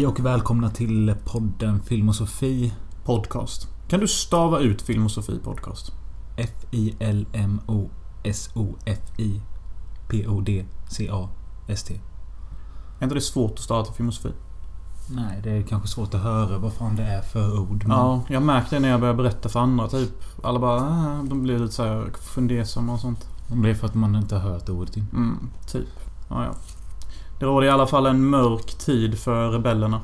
Hej och välkomna till podden Filmosofi. Podcast. Kan du stava ut Filmosofi Podcast? F-I-L-M-O-S-O-F-I P-O-D-C-A-S-T. Är inte det svårt att stava till Filmosofi? Nej, det är kanske svårt att höra vad fan det är för ord. Men... Ja, jag märkte det när jag började berätta för andra typ. Alla bara ah, de blir lite såhär fundersamma och sånt. Det är för att man inte har hört ordet. Mm, typ. Ja, ja. Det råder i alla fall en mörk tid för rebellerna.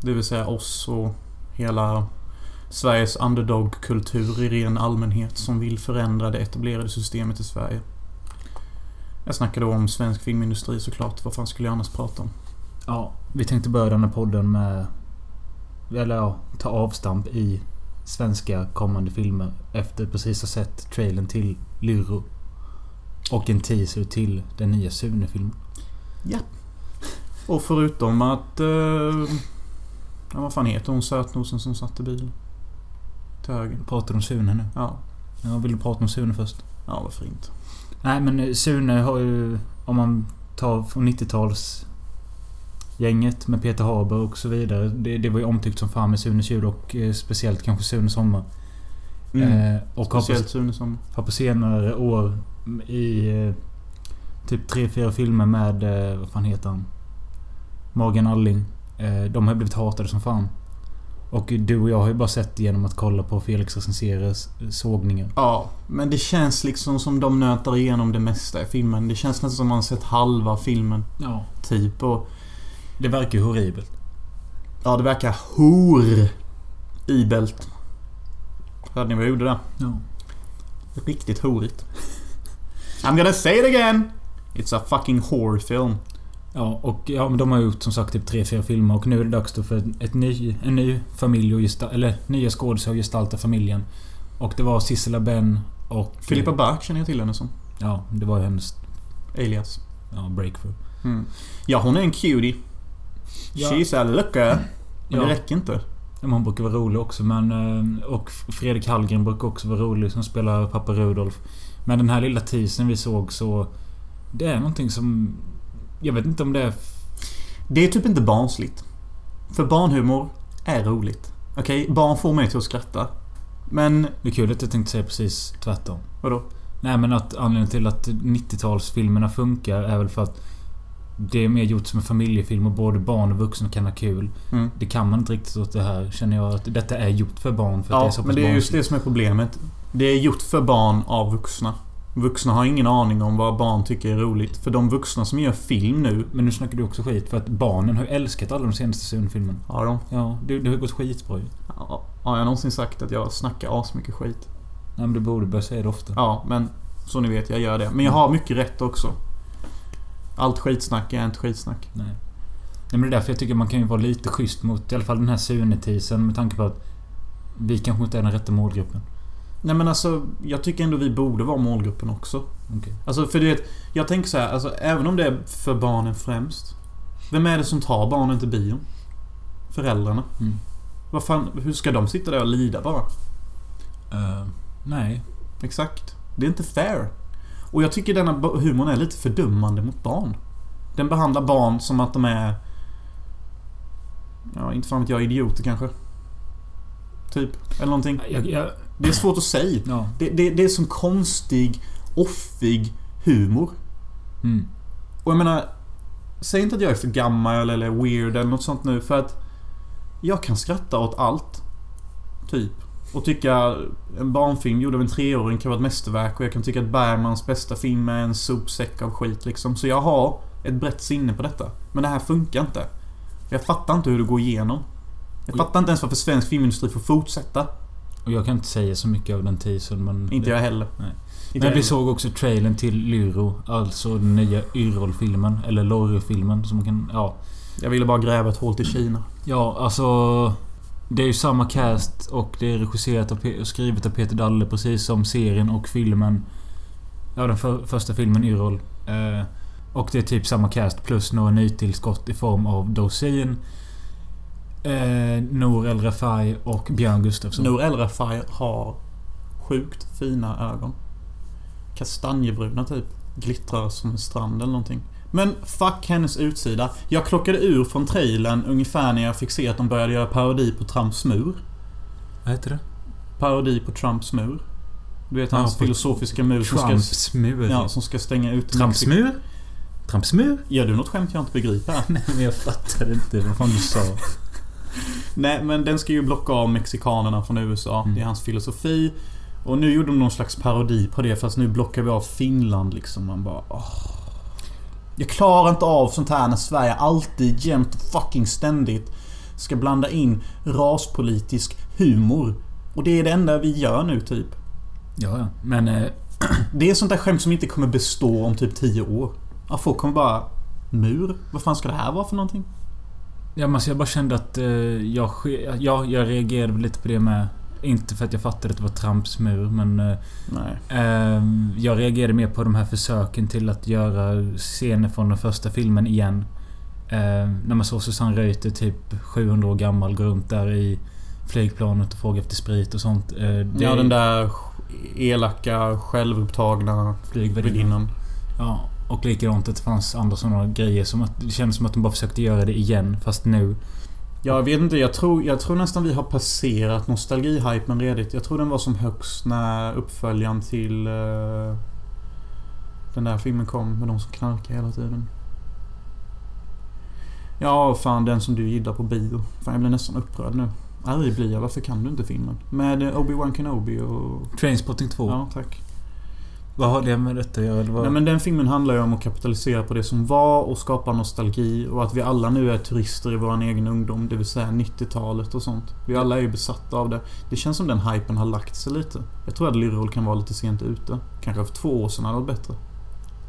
Det vill säga oss och hela Sveriges underdog-kultur i ren allmänhet som vill förändra det etablerade systemet i Sverige. Jag snackar då om svensk filmindustri såklart. Vad fan skulle jag annars prata om? Ja, vi tänkte börja den här podden med... Eller ja, ta avstamp i svenska kommande filmer. Efter precis ha sett trailern till Lyro. Och en teaser till den nya Sune-filmen. Ja. Och förutom att... Eh, ja, vad fan heter hon sötnosen som satt i bilen? Till höger. Pratar om Sune nu? Ja. Jag vill prata om Sune först? Ja, varför inte? Nej men Sune har ju... Om man tar från 90-tals... Gänget med Peter Haber och så vidare. Det, det var ju omtyckt som fan med Sunes jul och eh, speciellt kanske Sune Sommar. Mm. Eh, och Speciellt på, Sune som... har på senare år i... Eh, typ tre fyra filmer med... Eh, vad fan heter han? Morgan Alling. Eh, de har blivit hatade som fan. Och du och jag har ju bara sett det genom att kolla på Felix recenseres sågningar. Ja, men det känns liksom som de nötar igenom det mesta i filmen. Det känns nästan som man sett halva filmen. Ja. Typ. Och Det verkar ju horribelt. ja, det verkar horibelt. Hörde ni vad jag gjorde där? Ja. Riktigt horigt. I'm gonna say it again! It's a fucking horror film. Ja, och ja, men de har gjort som sagt typ tre, fyra filmer och nu är det dags då för ett ny, en ny familj att gestalta... Eller nya skådespelare att gestalta familjen. Och det var Sissela Benn och... Filippa Bark känner jag till henne som. Ja, det var ju hennes... Alias. Ja, breakthrough. Mm. Ja, hon är en cutie. Ja. She's a looker. Men Ja. det räcker inte. Ja, men Hon brukar vara rolig också men... eh, Och Fredrik Hallgren brukar också vara rolig som spelar pappa Rudolf. Men den här lilla teasern vi såg så... Det är någonting som... Jag vet inte om det är... Det är typ inte barnsligt. För barnhumor är roligt. Okej, barn får mig till att skratta. Men, Det är kul att jag tänkte säga precis tvärtom. vadå? Nej men att anledningen till att 90-talsfilmerna funkar är väl för att det är mer gjort som en familjefilm och både barn och vuxna kan ha kul. Mm. Det kan man inte riktigt åt det här känner jag att detta är gjort för barn för att det är Ja, så men det är just det som är problemet. Det är gjort för barn av vuxna. Vuxna har ingen aning om vad barn tycker är roligt. För de vuxna som gör film nu... Men nu snackar du också skit för att barnen har ju älskat alla de senaste Sune-filmerna. Har de? Ja, det, det har gått skitbra ju. Ja, har jag någonsin sagt att jag snackar asmycket skit? Nej men du borde börja säga det ofta. Ja, men så ni vet, jag gör det. Men jag har mycket rätt också. Allt skitsnack är inte skitsnack. Nej. Nej men det är därför jag tycker man kan ju vara lite schysst mot i alla fall den här Sune-teasern med tanke på att vi kanske inte är den rätta målgruppen. Nej men alltså, jag tycker ändå vi borde vara målgruppen också. Okej. Alltså för du vet, jag tänker så här, alltså även om det är för barnen främst. Vem är det som tar barnen till bion? Föräldrarna. Mm. Vad fan, hur ska de sitta där och lida bara? Eh, nej. Exakt. Det är inte fair. Och jag tycker denna humorn är lite fördummande mot barn. Den behandlar barn som att de är... Ja, inte fan vet jag, idioter kanske. Typ. Eller någonting. Jag, jag, Det är svårt att säga. ja. Det, det, det är som konstig, offig humor. Mm. Och jag menar... Säg inte att jag är för gammal eller weird eller något sånt nu för att... Jag kan skratta åt allt. Typ. Och tycka en barnfilm gjord av en treåring kan vara ett mästerverk och jag kan tycka att Bergmans bästa film är en sopsäck av skit liksom. Så jag har ett brett sinne på detta. Men det här funkar inte. Jag fattar inte hur det går igenom. Jag fattar inte ens varför svensk filmindustri får fortsätta. Och jag kan inte säga så mycket av den teasern men... Inte jag heller. Nej. Inte Men vi såg också trailern till Lyro. Alltså den nya Yrrol-filmen. Eller Lorry-filmen som kan... Ja. Jag ville bara gräva ett hål till Kina. Ja, alltså... Det är ju samma cast och det är regisserat och skrivet av Peter Dalle precis som serien och filmen. Ja, den för, första filmen Yrrol. Eh, och det är typ samma cast plus några nytillskott i form av Dorsin. Eh, Nour El Refai och Björn Gustafsson. Nour El Refai har sjukt fina ögon. Kastanjebruna typ. Glittrar som en strand eller någonting. Men fuck hennes utsida. Jag klockade ur från trailern ungefär när jag fick se att de började göra parodi på Trumps mur. Vad heter det? Parodi på Trumps mur. Du vet Ja, hans på filosofiska mur som ska, Trumps mur. ja, som ska stänga ut Trumps mur? Trumps mur? Gör du något skämt jag inte begriper? Nej, men jag fattar inte vad fan du sa. Nej, men den ska ju blocka av mexikanerna från USA. Mm. Det är hans filosofi. Och nu gjorde de någon slags parodi på det fast nu blockar vi av Finland liksom. Man bara... åh. Jag klarar inte av sånt här när Sverige alltid, jämt och fucking ständigt ska blanda in raspolitisk humor. Och det är det enda vi gör nu typ. Ja, ja. Men... Eh, Det är sånt där skämt som inte kommer bestå om typ 10 år. Ja, folk kommer bara... Mur? Vad fan ska det här vara för någonting? Ja, men alltså jag bara kände att eh, jag... Ja, jag reagerade lite på det med. Inte för att jag fattade att det var Trumps mur, men... Eh, Nej. eh, jag reagerade mer på de här försöken till att göra scener från den första filmen igen. Eh, när man såg Susanne Reuter, typ 700 år gammal, gå runt där i flygplanet och fråga efter sprit och sånt. Eh, det Ja, den där elaka, självupptagna flygvärdinnan. värdinnan. Ja, och likadant att det fanns andra sådana grejer som att det kändes som att de bara försökte göra det igen fast nu. Jag vet inte, jag tror, jag tror nästan vi har passerat nostalgihypen redigt. Jag tror den var som högst när uppföljaren till eh, den där filmen kom med de som knarkar hela tiden. Ja, fan den som du gillar på bio. Fan jag blir nästan upprörd nu. Arg blir jag, varför kan du inte filmen? Med eh, Obi-Wan Kenobi och... Trainspotting 2. Ja, tack. Vad har det med detta att göra? Vad? Nej men den filmen handlar ju om att kapitalisera på det som var och skapa nostalgi och att vi alla nu är turister i vår egen ungdom, det vill säga 90-talet och sånt. Vi alla är ju besatta av det. Det känns som den hypen har lagt sig lite. Jag tror att Lyrol kan vara lite sent ute. Kanske för två år sedan hade varit bättre.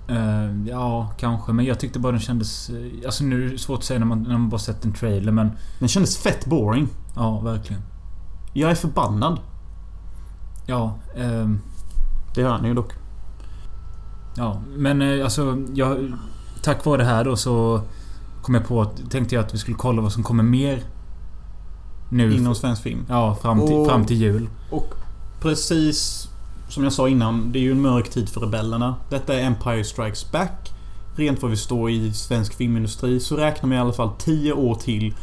Eh, ja, kanske. Men jag tyckte bara den kändes... eh, Alltså nu är det svårt att säga när man, när man bara sett en trailer men... Den kändes fett boring. Ja, verkligen. Jag är förbannad. Ja, ehm, Det hör ni ju dock. Ja. Men eh, alltså, jag... Tack vare det här då så... Kom jag på att... Tänkte jag att vi skulle kolla vad som kommer mer. Nu. Inom svensk film. Ja, fram till, Och- fram till jul. Och precis som jag sa innan, det är ju en mörk tid för rebellerna. Detta är Empire Strikes Back. Rent vad vi står i svensk filmindustri så räknar vi i alla fall 10 år till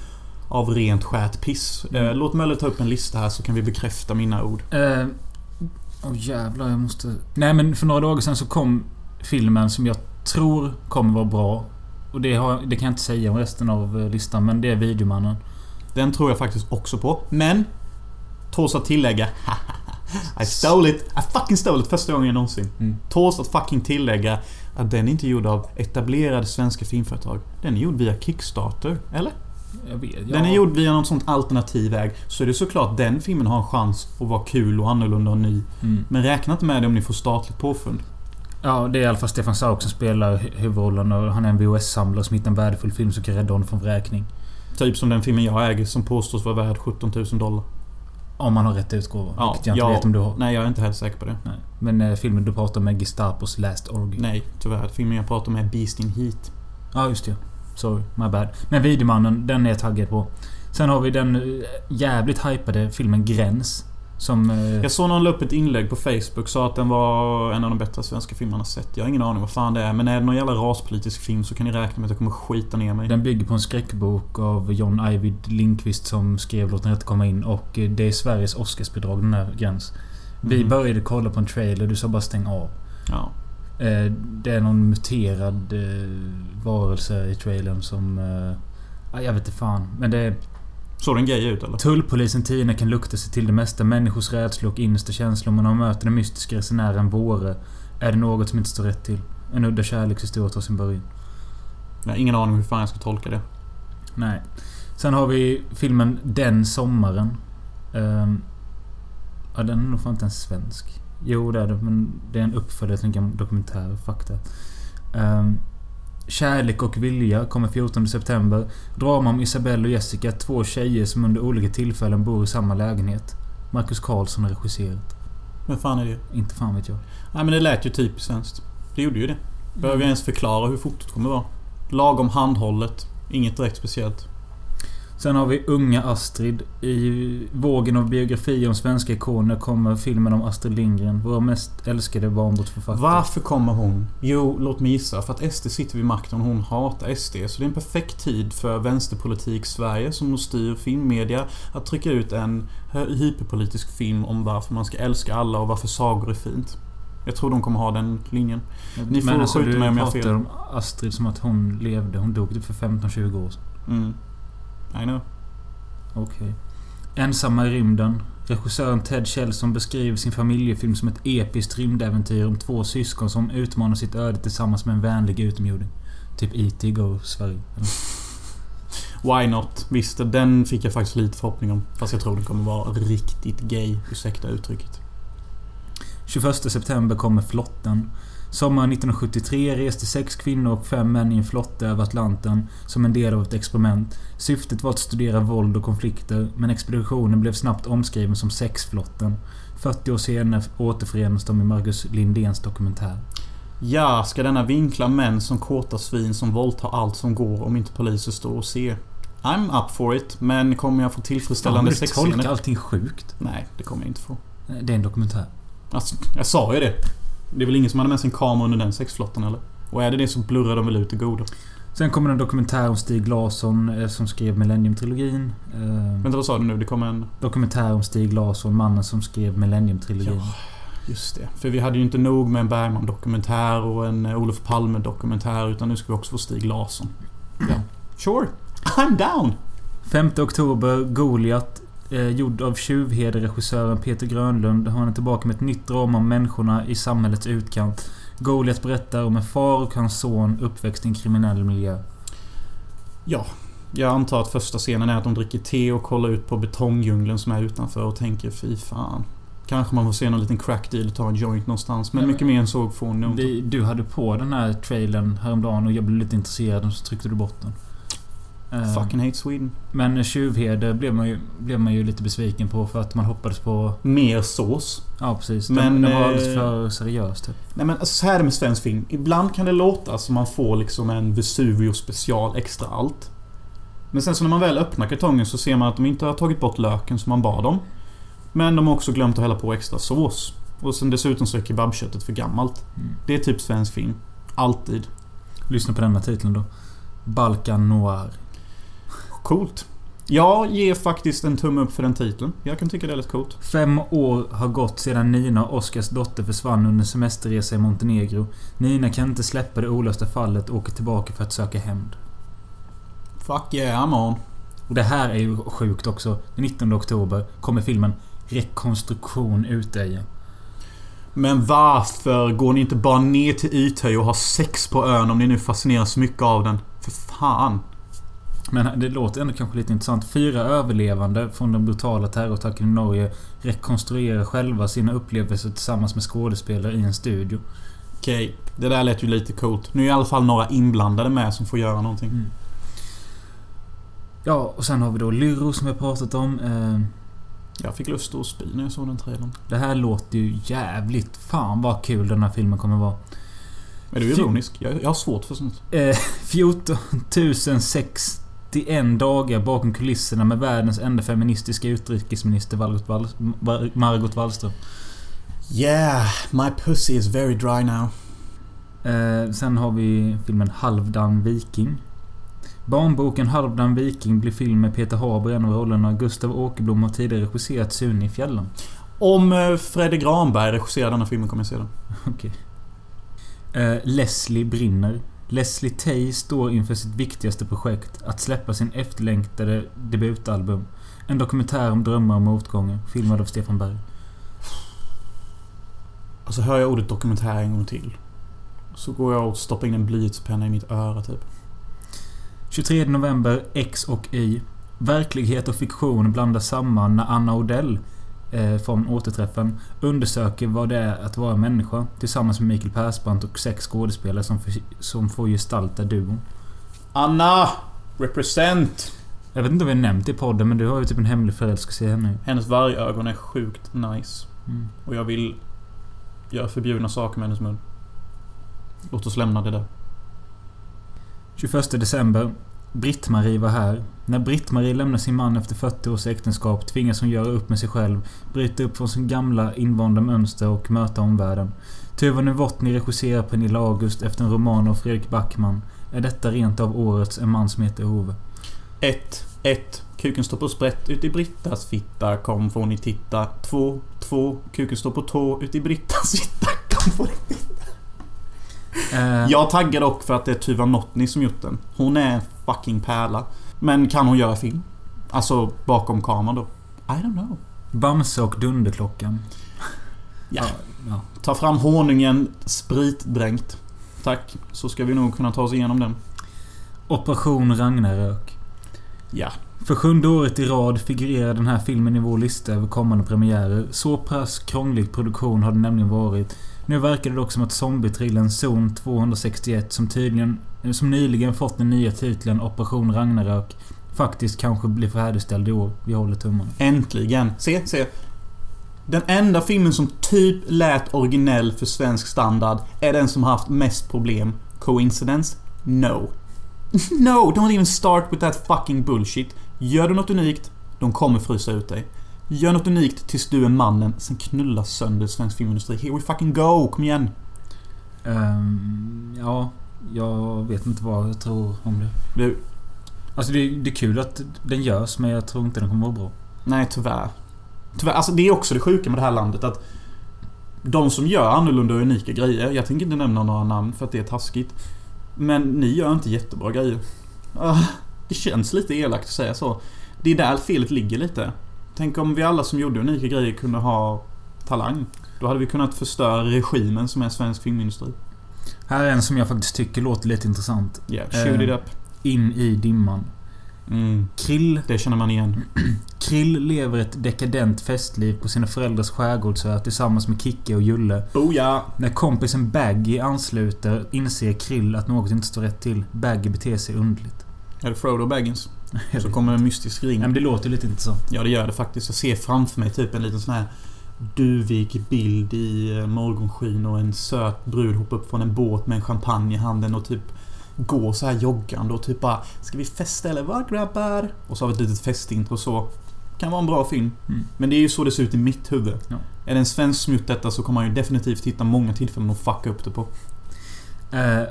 av rent skärt piss. Mm. Eh, Låt Möller ta upp en lista här så kan vi bekräfta mina ord. Åh oh, jävlar, jag måste... Nej men för några dagar sedan så kom filmen som jag tror kommer vara bra. Och det, har, det kan jag inte säga om resten av eh, listan, men det är Videomannen. Den tror jag faktiskt också på. Men... Tåls att tillägga... I stole it! I fucking stole it första gången någonsin. Mm. Tåls att fucking tillägga att den är inte gjord av etablerade svenska filmföretag. Den är gjord via Kickstarter, eller? Jag vet, ja. Den är gjord via någon sånt alternativ väg. Så är det såklart den filmen har en chans att vara kul och annorlunda och ny. Mm. Men räkna inte med det om ni får statligt påfund. Ja, det är i alla fall Stefan Sauk som spelar hu- huvudrollen och han är en VHS-samlare som hittar en värdefull film som kan rädda honom från vräkning. Typ som den filmen jag äger som påstås vara värd 17 000 dollar. Om man har rätt utgåva. Ja, vilket jag inte ja. vet om du har. Nej, jag är inte helt säker på det. Nej. Men eh, filmen du pratar om är Gestapos Last Orgy. Nej, tyvärr. Filmen jag pratar om är Beast in Heat. Ja, just det. Sorry, my bad. Men Videomannen, den är jag taggad på. Sen har vi den eh, jävligt hypade filmen Gräns. Som... eh, Jag såg någon la upp ett inlägg på Facebook sa att den var en av de bättre svenska filmerna sett. Jag har ingen aning vad fan det är. Men är det någon jävla raspolitisk film så kan ni räkna med att jag kommer skita ner mig. Den bygger på en skräckbok av John Ajvide Lindqvist som skrev Låt den rätt komma in. Och eh, det är Sveriges Oscarsbidrag, den här Gräns. Vi Mhm. började kolla på en trailer, du sa bara stäng av. Ja. Eh, Det är någon muterad varelse i trailern som... ja, Jag vet inte fan. Men det är... Såg den gay ut eller? Tullpolisen Tina kan lukta sig till det mesta. Människors rädslor och innersta känslor. Men när de möter den mystiska resenären Våre är det något som inte står rätt till. En udda kärlekshistoria tar sin början. Jag har ingen aning hur fan jag ska tolka det. Nej. Sen har vi filmen Den sommaren. Ehm, ja, den är nog fan inte ens svensk. Jo, det är det. Men det är en uppföljare till en dokumentär. Fakta. Um, Kärlek och vilja kommer 14 september. Drama om Isabelle och Jessica, två tjejer som under olika tillfällen bor i samma lägenhet. Marcus Karlsson har regisserat. Vem fan är det? Inte fan vet jag. Nej men det lät ju typiskt svenskt. Det gjorde ju det. Behöver jag ens förklara hur fotot kommer vara? Lagom handhållet. Inget direkt speciellt. Sen har vi Unga Astrid. I vågen av biografier om svenska ikoner kommer filmen om Astrid Lindgren. Vår mest älskade barnboksförfattare. Varför kommer hon? Jo, låt mig gissa. För att SD sitter vid makten och hon hatar SD. Så det är en perfekt tid för vänsterpolitik Sverige som styr filmmedia att trycka ut en hyperpolitisk film om varför man ska älska alla och varför sagor är fint. Jag tror de kommer ha den linjen. Ni får Men alltså, skjuta du mig om jag har pratar fel. om Astrid som att hon levde. Hon dog typ för 15-20 år sedan. Mm. I know. Okej. Ensamma i rymden. Regissören Ted Kjellson beskriver sin familjefilm som ett episkt rymdäventyr om två syskon som utmanar sitt öde tillsammans med en vänlig utomjording. Typ E.T. Go Sverige. Why not? Visst, den fick jag faktiskt lite förhoppning om. Fast jag tror den kommer vara riktigt gay. Ursäkta uttrycket. 21 september kommer flotten. Sommaren 1973 reste sex kvinnor och fem män i en flotte över Atlanten som en del av ett experiment. Syftet var att studera våld och konflikter, men expeditionen blev snabbt omskriven som sexflotten. 40 år senare återförenas de i Marcus Lindéns dokumentär. Ja, ska denna vinkla män som kåta svin som våldtar allt som går om inte poliser står och ser? I'm up for it, men kommer jag få tillfredsställande Fan, du tolkar sexscener? allting sjukt. Nej, det kommer jag inte få. Det är en dokumentär. Alltså, jag sa ju det. Det är väl ingen som hade med sig en kamera under den sexflottan eller? Och är det det så blurrar de väl ut det goda. Sen kommer en dokumentär om Stig Larsson eh, som skrev Millennium-trilogin. Eh, Vänta, vad sa du nu? Det kommer en... dokumentär om Stig Larsson, mannen som skrev Millennium-trilogin. Ja, just det. För vi hade ju inte nog med en Bergman-dokumentär och en eh, Olof Palme-dokumentär utan nu ska vi också få Stig Larsson. Ja. Sure. I'm down! 5 oktober, Goliat. Eh, gjord av Tjuvheder-regissören Peter Grönlund. Han är tillbaka med ett nytt drama om människorna i samhällets utkant. Goliat berättar om en far och hans son uppväxt i en kriminell miljö. Ja. Jag antar att första scenen är att de dricker te och kollar ut på betongdjungeln som är utanför och tänker fy fan. Kanske man får se någon liten crack deal och ta en joint någonstans. Men Nej, men- mycket mer än så får nog inte. Du hade på den här trailern häromdagen och jag blev lite intresserad och så tryckte du bort den. Eh, Fucking hate Sweden. Men Tjuvheder blev man, ju, blev man ju lite besviken på för att man hoppades på... Mer sås. Ja precis. Men, det var eh, alldeles för seriöst. Typ. Nej men alltså, så här är det med svensk film. Ibland kan det låta som man får liksom en Vesuvio special extra allt. Men sen så när man väl öppnar kartongen så ser man att de inte har tagit bort löken som man bad om. Men de har också glömt att hälla på extra sås. Och sen dessutom så är kebabköttet för gammalt. Mm. Det är typ svensk film. Alltid. Lyssna på denna titeln då. Balkan Noir. Coolt. Jag ger faktiskt en tumme upp för den titeln. Jag kan tycka det är lite coolt. Fem år har gått sedan Nina och Oskars dotter försvann under en semesterresa i Montenegro. Nina kan inte släppa det olösta fallet och åker tillbaka för att söka hämnd. Fuck yeah, I'm on. Och det här är ju sjukt också. Den 19 oktober kommer filmen Rekonstruktion Utöja. Men varför går ni inte bara ner till Ythöj och har sex på ön om ni nu fascineras så mycket av den? För fan. Men det låter ändå kanske lite intressant. Fyra överlevande från den brutala terrorattacken i Norge rekonstruerar själva sina upplevelser tillsammans med skådespelare i en studio. Okej, det där lät ju lite coolt. Nu är i alla fall några inblandade med som får göra någonting. Mm. Ja, och sen har vi då Lyro som vi har pratat om. Eh, Jag fick lust att spy när jag såg den trailern. Det här låter ju jävligt... Fan vad kul den här filmen kommer vara. Är du ironisk? Jag, jag har svårt för sånt. Eh, 14 061 dagar bakom kulisserna med världens enda feministiska utrikesminister Margot, Wallström. Yeah, my pussy is very dry now. Eh, sen har vi filmen Halvdan Viking. Barnboken Halvdan Viking blir film med Peter Haber i en av rollerna. Gustav Åkerblom har tidigare regisserat Sune i fjällen. Om eh, Fredrik Granberg regisserar denna filmen kommer jag se den. Okej. Eh, Leslie brinner. Leslie Tay står inför sitt viktigaste projekt. Att släppa sin efterlängtade debutalbum. En dokumentär om drömmar och motgångar. Filmad av Stefan Berg. Alltså hör jag ordet dokumentär en gång till. Så går jag och stoppar in en blyertspenna i mitt öra typ. 23 november, X och Y. Verklighet och fiktion blandas samman när Anna Odell från Återträffen undersöker vad det är att vara människa tillsammans med Mikael Persbrandt och sex skådespelare som, för, som får gestalta duon. Anna! Represent! Jag vet inte om vi nämnt det i podden men du har ju typ en hemlig förälskelse i henne. Hennes vargögon är sjukt nice. Mm. Och jag vill göra förbjudna saker med hennes mun. Låt oss lämna det där. 21 december. Britt-Marie var här. När Britt-Marie lämnar sin man efter 40 års äktenskap tvingas hon göra upp med sig själv, bryta upp från sin gamla invanda mönster och möta omvärlden. Tuva Novotny regisserar Pernilla August efter en roman av Fredrik Backman. Är detta rent av årets En man som heter Ove? 1. 1. Kuken står på sprätt ut i Brittas fitta. Kom får ni titta. 2. 2. Kuken står på tå ut i Brittas fitta. Kom får ni titta. Eh, Jag taggar dock för att det är Tuva Notny som gjort den. Hon är en fucking pärla. Men kan hon göra film? Alltså bakom kameran då? I don't know. Bamse och Dunderklockan. Ja. ja. Ta fram honungen spritdränkt. Tack. Så ska vi nog kunna ta oss igenom den. Operation Ragnarök. Ja. För sjunde året i rad figurerar den här filmen i vår lista över kommande premiärer. Så pass krånglig produktion har det nämligen varit. Nu verkar det dock som att zombietrillern Zon 261 som tydligen... Som nyligen fått den nya titeln Operation Ragnarök faktiskt kanske blir färdigställd i år. Vi håller tummarna. Äntligen. Se, se. Den enda filmen som typ lät originell för svensk standard är den som haft mest problem. Coincidence? No. no, don't even start with that fucking bullshit. Gör du något unikt, de kommer frysa ut dig. Gör något unikt tills du är mannen, sen knulla sönder svensk filmindustri. Here we fucking go! Kom igen! Ehm, ja, jag vet inte vad jag tror om det. Du, Alltså det, det är kul att den görs men jag tror inte den kommer vara bra. nej tyvärr. Tyvärr, alltså det är också det sjuka med det här landet att de som gör annorlunda och unika grejer, jag tänker inte nämna några namn för att det är taskigt. Men ni gör inte jättebra grejer. Ah, Det känns lite elakt att säga så. Det är där felet ligger lite. Tänk om vi alla som gjorde unika grejer kunde ha talang. Då hade vi kunnat förstöra regimen som är svensk filmindustri. Här är en som jag faktiskt tycker låter lite intressant. Yeah, shoot Eh. it up. In i dimman. Mm, Krill, det känner man igen. Krill lever ett dekadent festliv på sina föräldrars skärgårdsö tillsammans med Kicke och Julle. Oh ja! När kompisen Baggy ansluter inser Krill att något inte står rätt till. Baggy beter sig underligt. Är det Frodo Baggins? Så kommer en mystisk ring. Ja, men det låter lite intressant. Ja, det gör det faktiskt. Jag ser framför mig typ en liten sån här duvig bild i eh, morgonskyn och en söt brud hoppar upp från en båt med en champagne i handen och typ går så här joggande och typ bara Ska vi festa eller vad grabbar? Och så har vi ett litet festintro och så. Kan vara en bra film. Mm. Men det är ju så det ser ut i mitt huvud. Ja. Är det en svensk gjort detta så kommer man ju definitivt hitta många tillfällen att fucka upp det på. Eh,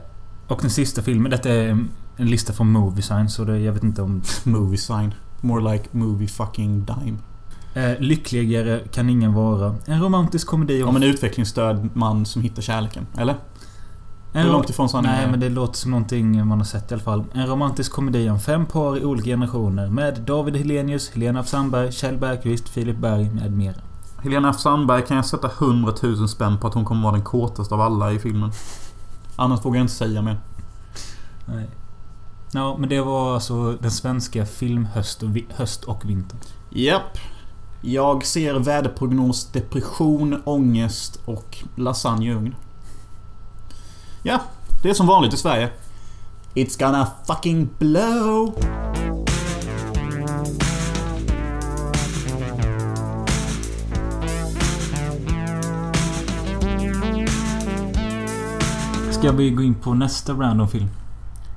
och den sista filmen. Detta är en lista från Moviesign så det, jag vet inte om... Movie sign. More like movie fucking dime. Eh, lyckligare kan ingen vara. En romantisk komedi om... Om en utvecklingsstörd man som hittar kärleken. Eller? en Hur långt ifrån sanningen Nej, men det låter som någonting man har sett i alla fall. En romantisk komedi om fem par i olika generationer. Med David Helenius, Helena af Sandberg, Kjell Bergqvist, Filip Berg med mera. Helena F Sandberg kan jag sätta 100 000 spänn på att hon kommer vara den kåtaste av alla i filmen. Annars vågar jag inte säga mer. Nej. Ja, men det var alltså den svenska filmhöst och, höst och vinter. Japp. Jag ser väderprognos, depression, ångest och lasagne i ugn. Ja, det är som vanligt i Sverige. It's gonna fucking blow! Ska vi gå in på nästa random film?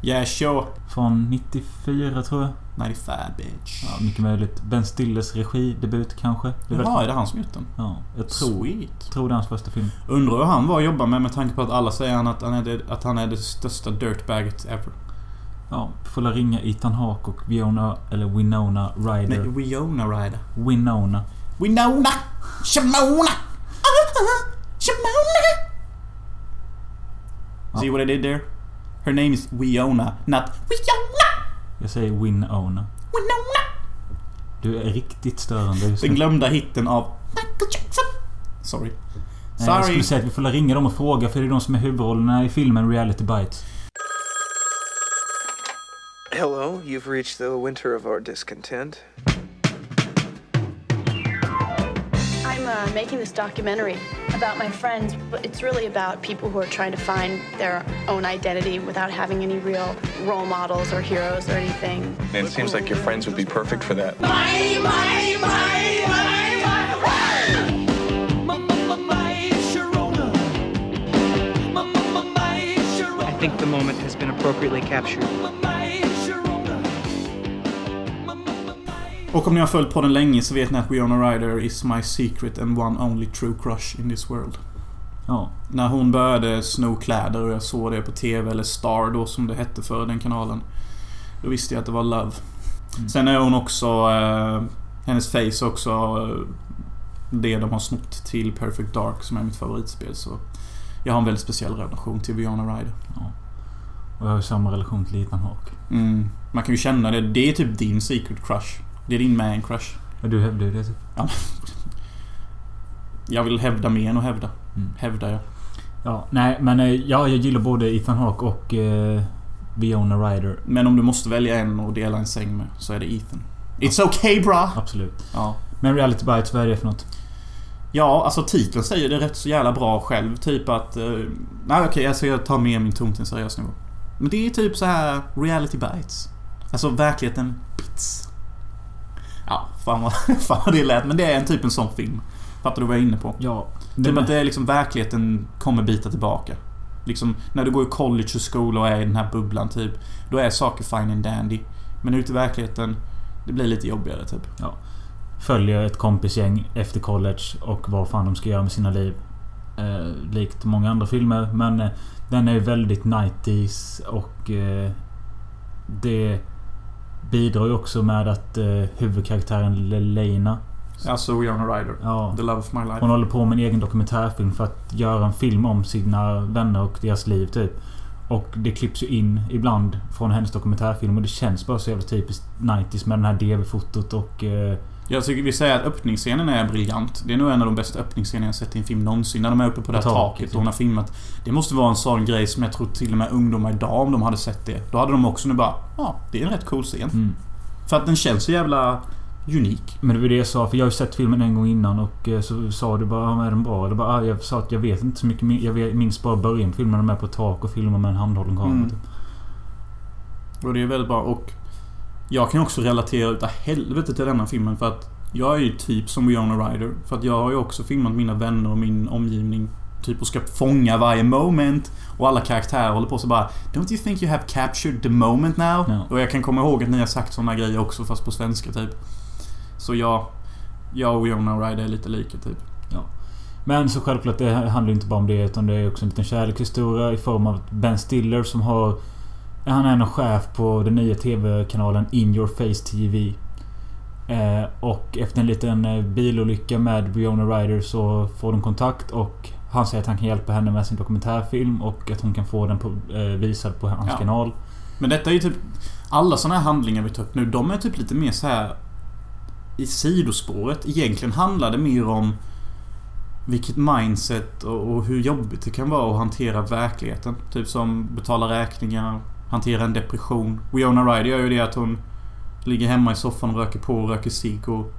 Yeah, sure. Från 94 tror jag. 95 bitch. Ja, mycket möjligt. Ben Stillers regidebut kanske? Det är Jaha, är det han som gjort den? Ja, jag tror, Sweet. tror det är hans första film. Undrar hur han var att jobba med med tanke på att alla säger han att han är det, att han är det största dirtbaget ever. Ja, får la ringa Ethan Hawke och Fiona, eller Winona Ryder. Nej, Winona Ryder. Winona. Winona! Shimona! Shimona! Ja. See what I did there? Her name is Wiona, not Wiona! Jag säger Winona. Winona! Du är riktigt störande just Den nu. glömda hitten av Michael Jackson. Sorry. Nej, Jag Sorry. skulle säga att vi får ringa dem och fråga för det är de som är huvudrollerna i filmen Reality Bites. Hello, you've reached the winter of our discontent. Uh, making this documentary about my friends, but it's really about people who are trying to find their own identity without having any real role models or heroes or anything. And it seems like your friends would be perfect for that. My, my, my, my. I think the moment has been appropriately captured. Och om ni har följt podden länge så vet ni att Winona Ryder is my secret and one only true crush in this world. Ja. När hon började sno kläder och jag såg det på TV, eller Star då som det hette för den kanalen. Då visste jag att det var Love. Mm. Sen är hon också... Eh, hennes face också eh, det de har snott till Perfect Dark som är mitt favoritspel. Så jag har en väldigt speciell relation till Winona Ryder. Och jag har ju samma relation till Ethan Hawke. Mm. Man kan ju känna det. Det är typ din secret crush. Det är din man crush. Ja, du hävdar ju det typ. Jag vill hävda mer än att hävda. Mm. Hävdar jag. Ja, nej men eh, ja, jag gillar både Ethan Hawke och eh, Winona Ryder. Men om du måste välja en och dela en säng med så är det Ethan. It's okay bra! Absolut. Ja. Men Reality Bites, vad är det för något? Ja, alltså titeln säger det rätt så jävla bra själv. Typ att... Eh, nej okej, alltså jag tar med min ton till en seriös nivå. Men det är typ så här reality bites. Alltså verkligheten bits. Ja, fan vad, fan vad det lät. Men det är en typ en sån film. Fattar du vad jag är inne på? Ja. Typ att det är liksom verkligheten kommer bita tillbaka. Liksom när du går i college och skola och är i den här bubblan typ. Då är saker fine and dandy. Men ute i verkligheten, det blir lite jobbigare typ. följer ett kompisgäng efter college och vad fan de ska göra med sina liv. Eh, likt många andra filmer. Men eh, den är ju väldigt 90s och eh, det bidrar ju också med att eh, huvudkaraktären Lena Alltså Winona Ryder. Ja, The Love of My Life. hon håller på med en egen dokumentärfilm för att göra en film om sina vänner och deras liv typ. Och det klipps ju in ibland från hennes dokumentärfilm och det känns bara så jävla typiskt 90s med den här DV-fotot och... Eh, Jag tycker vi säger att öppningsscenen är briljant. Det är nog en av de bästa öppningsscenerna jag sett i en film någonsin. När de är uppe på det här taket, taket och hon har filmat. Det måste vara en sån grej som jag tror till och med ungdomar idag, om de hade sett det. Då hade de också nu bara Ja, det är en rätt cool scen. mm. För att den känns så jävla unik. Men det var det jag sa, för jag har ju sett filmen en gång innan och eh, så sa du bara "Ja, är den bra? Eller bara, ah, jag sa att jag vet inte så mycket. Jag minns bara början filmen. De är på tak och filmar med en handhållen kamera. Mm. Typ. Och det är väldigt bra. Och jag kan också relatera utav helvete till denna filmen för att jag är ju typ som Winona Ryder. För att jag har ju också filmat mina vänner och min omgivning. Typ och ska fånga varje moment. Och alla karaktärer håller på så bara Don't you think you have captured the moment now? Ja. Och jag kan komma ihåg att ni har sagt såna grejer också fast på svenska typ. Så jag... Jag och Winona Ryder är lite lika typ. Men så självklart, det handlar inte bara om det utan det är också en liten kärlekshistoria i form av Ben Stiller som har... Han är en chef på den nya TV-kanalen In Your Face TV. Eh, och efter en liten eh, bilolycka med Briona Ryder så får de kontakt och han säger att han kan hjälpa henne med sin dokumentärfilm och att hon kan få den på, eh, visad på hans Ja. kanal. Men detta är ju typ... Alla såna här handlingar vi tar upp nu, de är typ lite mer så här i sidospåret. Egentligen handlar det mer om vilket mindset och, och hur jobbigt det kan vara att hantera verkligheten. Typ som betala räkningar, hantera en depression. Winona Ryder gör ju det att hon ligger hemma i soffan och röker på och röker cigg och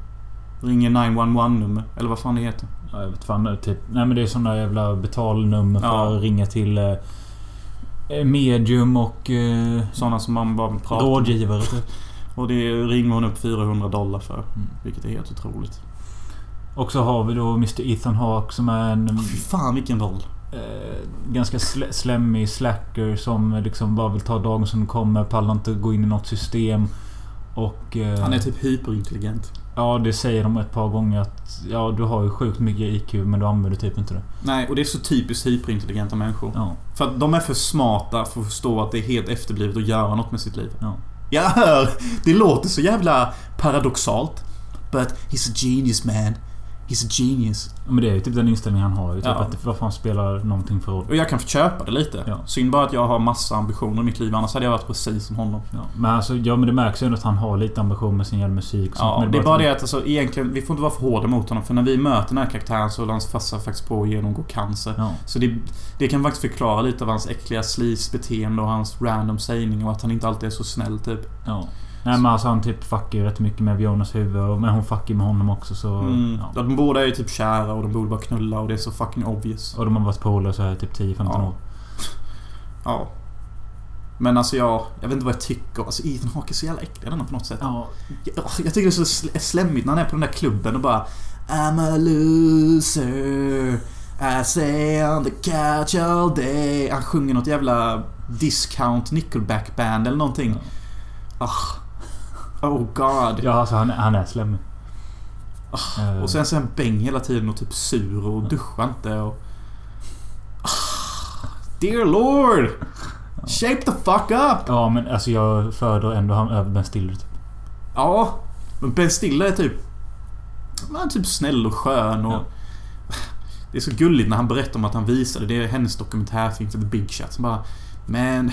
ringer 911-nummer. Eller vad fan det heter. Ja, jag vet fan, typ, nej men det är såna jävla betalnummer för Ja. att ringa till eh, eh, medium och eh, Sådana som man bara pratar rådgivare. Typ. Och det ringer hon upp 400 dollar för. Mm. Vilket är helt otroligt. Och så har vi då Mr Ethan Hawke som är en Fy fan vilken roll. Eh, ganska sl- slemmig slacker som liksom bara vill ta dagen som den kommer. Pallar inte gå in i något system. Och... Eh, Han är typ hyperintelligent. Ja, det säger de ett par gånger att... Ja, du har ju sjukt mycket IQ men du använder typ inte det. Nej, och det är så typiskt hyperintelligenta människor. Ja. För att de är för smarta för att förstå att det är helt efterblivet att göra något med sitt liv. Ja. Jag hör! Det låter så jävla paradoxalt. But he's a genius man. He's a genius. Men det är ju typ den inställningen han har. Typ Ja. att vad fan spelar någonting för roll? Och jag kan köpa det lite. Ja. Synd bara att jag har massa ambitioner i mitt liv. Annars hade jag varit precis som honom. Ja, men alltså, ja men det märks ju ändå att han har lite ambition med sin jävla musik. Ja, men det är bara det att alltså, egentligen, vi får inte vara för hårda mot honom. För när vi möter den här karaktären så håller hans farsa faktiskt på att genomgå cancer. Ja. Så det, det kan faktiskt förklara lite av hans äckliga sleaze-beteende och hans random sägning och att han inte alltid är så snäll typ. Ja. Nej men alltså han typ fuckar ju rätt mycket med Vionas huvud. och- Men hon fuckar med honom också så... Mm. Ja. De båda är ju typ kära och de borde bara knulla och det är så fucking obvious. Och de har varit polare så här typ 10-15 Ja. år. Ja. Men alltså jag, jag vet inte vad jag tycker. Alltså Ethan Hawke är så jävla äcklig denna på något sätt. Ja. Jag, jag tycker det är så sl- slemmigt när han är på den där klubben och bara I'm a loser I say on the couch all day. Han sjunger något jävla discount nickelback band eller någonting. Ah. Oh god. Ja, alltså han, han är slemmig. Eh, Och sen så är han bäng hela tiden och typ sur och duschar inte och... Ah, Dear Lord! Shape the fuck up! Ja, men alltså jag föredrar ändå han över Ben Stiller. Typ. Ja, men Ben Stiller är typ... Han är typ snäll och skön och... Ja. Det är så gulligt när han berättar om att han visade. Det är hennes dokumentärfilm för The Big Shot. Som bara... Man...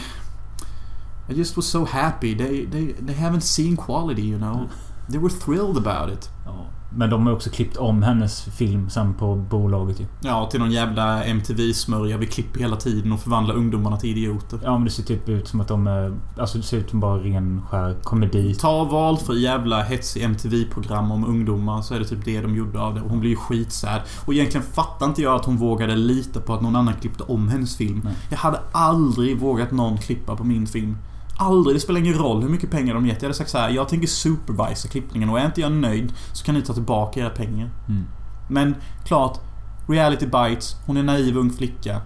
I just was so happy. They, they, they haven't seen quality, you know. They were thrilled about it. Ja. Men de har också klippt om hennes film sen på bolaget ju. Ja, till någon jävla MTV-smörja. Vi klipper hela tiden och förvandlar ungdomarna till idioter. Ja, men det ser typ ut som att de är... Alltså det ser ut som bara ren skär komedi. Ta valfri jävla hetsig MTV-program om ungdomar så är det typ det de gjorde av det. Och hon blir ju skitsärd. Och egentligen fattar inte jag att hon vågade lita på att någon annan klippte om hennes film. Nej. Jag hade aldrig vågat någon klippa på min film. Aldrig. Det spelar ingen roll hur mycket pengar de gett. Jag hade sagt så här: jag tänker supervisa klippningen och är inte jag nöjd så kan ni ta tillbaka era pengar. Mm. Men klart, reality bites. Hon är en naiv ung flicka.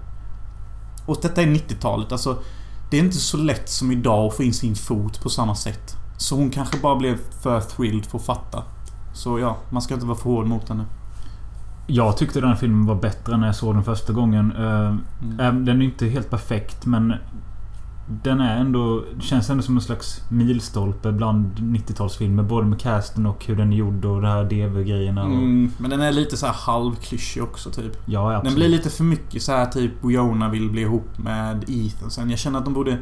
Och detta är 90-talet. Alltså, det är inte så lätt som idag att få in sin fot på samma sätt. Så hon kanske bara blev för thrilled för att fatta. Så ja, man ska inte vara för hård mot henne. Jag tyckte den här filmen var bättre när jag såg den första gången. Eh, eh, Den är inte helt perfekt men... Den är ändå... Känns ändå som en slags milstolpe bland 90-talsfilmer. Både med casten och hur den är gjord och de här DV-grejerna. och- Mm, men den är lite så här halvklyschig också typ. Ja, absolut. Den blir lite för mycket så här typ Wiona vill bli ihop med Ethan sen. Jag känner att de borde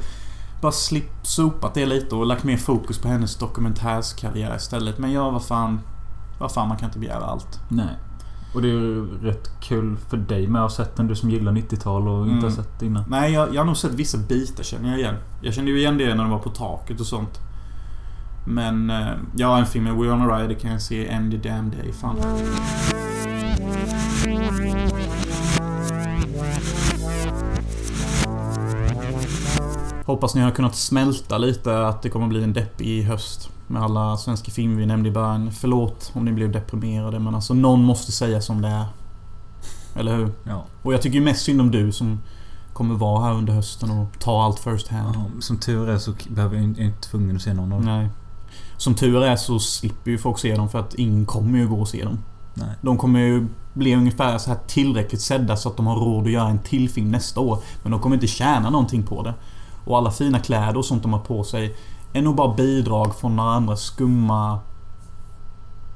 bara slip, sopat det lite och lagt mer fokus på hennes dokumentärskarriär istället. Men ja, vad fan. Vad fan, man kan inte begära allt. Nej. Och det är ju rätt kul för dig med att ha sett den. Du som gillar 90-tal och inte Mm. har sett det innan. Nej, jag, jag har nog sett vissa bitar känner jag igen. Jag kände ju igen det när de var på taket och sånt. Men eh, ja, en film med Winona Ryder kan jag se any damn day. Fan. Hoppas ni har kunnat smälta lite att det kommer bli en deppig höst. Med alla svenska filmer vi nämnde i början. Förlåt om ni blev deprimerade men alltså någon måste säga som det är. Eller hur? Ja. Och jag tycker ju mest synd om du som kommer vara här under hösten och ta allt first hand. Ja, Som tur är så behöver jag inte, jag inte tvungen att se någon av dem. Nej. Som tur är så slipper ju folk se dem för att ingen kommer ju gå och se dem. Nej. De kommer ju bli ungefär så här tillräckligt sedda så att de har råd att göra en till film nästa år. Men de kommer inte tjäna någonting på det. Och alla fina kläder och sånt de har på sig är nog bara bidrag från några andra skumma...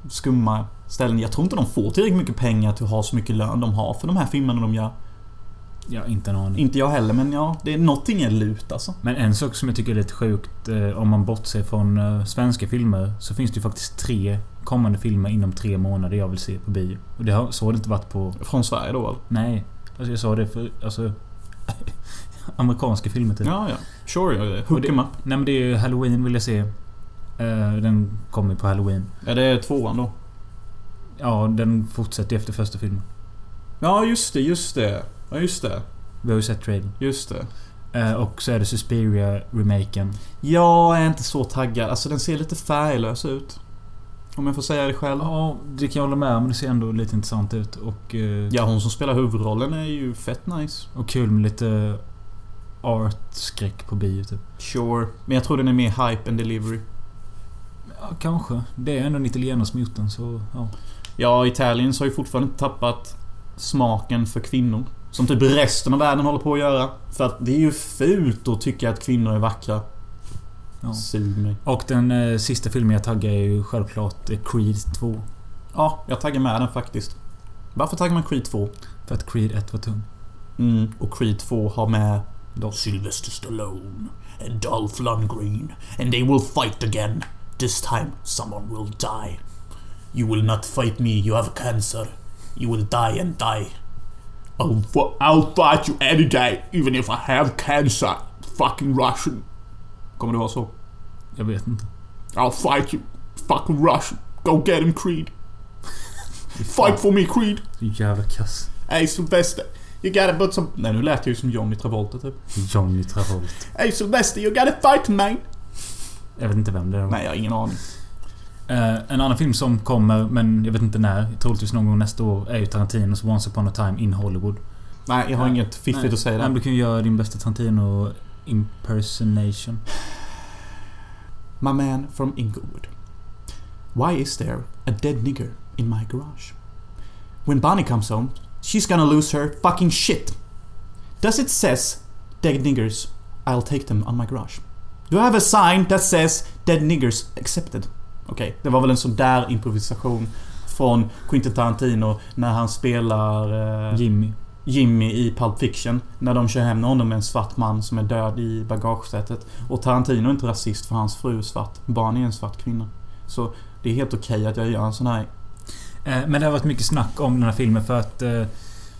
Skumma ställen. Jag tror inte de får tillräckligt mycket pengar till att ha så mycket lön de har för de här filmerna de gör. Ja, inte en aning. Inte jag heller men ja, det är någonting är lut alltså. Men en sak som jag tycker är lite sjukt eh, om man bortser från eh, svenska filmer så finns det ju faktiskt tre kommande filmer inom tre månader jag vill se på bio. Och det har, så har det inte varit på... Från Sverige då eller? Nej. Alltså jag sa det för... Alltså... amerikanska filmer typ. Ja, ja. Sure, ja. Hook det- em up. Nej men det är ju Halloween vill jag se. Eh, den kommer på Halloween. Ja, det är tvåan då. Ja, den fortsätter efter första filmen. Ja, just det, just det. Ja, just det. Vi har ju sett trailern. Just det. Eh, och så är det Suspiria-remaken. Jag är inte så taggad. Alltså den ser lite färglös ut. Om jag får säga det själv. Ja, det kan jag hålla med om. Det ser ändå lite intressant ut. Och, eh, Ja, hon som spelar huvudrollen är ju fett nice. och kul med lite art-skräck på bio typ. Sure. Men jag tror den är mer hype än delivery. Ja, kanske. Det är ändå en italienare som gjort den så... Ja. Ja, Italiens har ju fortfarande inte tappat smaken för kvinnor. Som typ resten av världen håller på att göra. För att det är ju fult att tycka att kvinnor är vackra. ja. Sug mig. Och den eh, sista filmen jag taggar är ju självklart eh, Creed 2. Ja, jag taggar med den faktiskt. Varför taggar man Creed 2? För att Creed 1 var tung. Mm, och Creed 2 har med Sylvester Stallone and Dolph Lundgren and they will fight again. This time someone will die. You will not fight me, you have cancer. You will die and die. I'll, fu- I'll fight you any day, even if I have cancer. Fucking Russian. Kommer det vara så? Jag vet inte. I'll fight you. Fucking Russian. Go get him Creed. Fight for me Creed. Så jävla kass. Hey Sylvester. You gotta put some... Nej nu lät jag ju som Johnny Travolta typ. Johnny Travolta. Hey Sylvester, you gotta fight man! Jag vet inte vem det är. Nej, jag har ingen aning. Eh, en annan film som kommer, men jag vet inte när. Troligtvis någon gång nästa år. Är ju Tarantinos Once upon a time in Hollywood. Nej, jag har Nej. inget fiffigt Nej. att säga Nej, men där. du kan ju göra din bästa Tarantino impersonation. My man from Inglewood. Why is there a dead nigger in my garage? When Bonnie comes home, she's gonna lose her fucking shit. Does it says dead niggers, I'll take them on my garage. Do I have a sign that says dead niggers accepted? Okej, det var väl en sån där improvisation från Quentin Tarantino när han spelar eh, Jimmy. Jimmy i Pulp Fiction. När de kör hem honom med en svart man som är död i bagagesätet. Och Tarantino är inte rasist för hans fru är svart. Barney är en svart kvinna. Så det är helt okej att jag gör en sån här... Eh, Men det har varit mycket snack om den här filmen för att eh,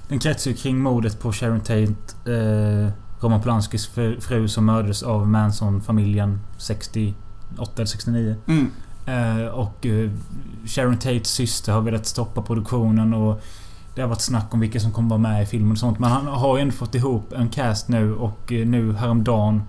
den kretsar ju kring mordet på Sharon Tate. Eh, Roman Polanskis fru, som mördades av Manson-familjen 68 eller 69. Mm. Och Sharon Tates syster har velat stoppa produktionen och det har varit snack om vilka som kommer vara med i filmen och sånt. Men han har ju ändå fått ihop en cast nu och nu häromdagen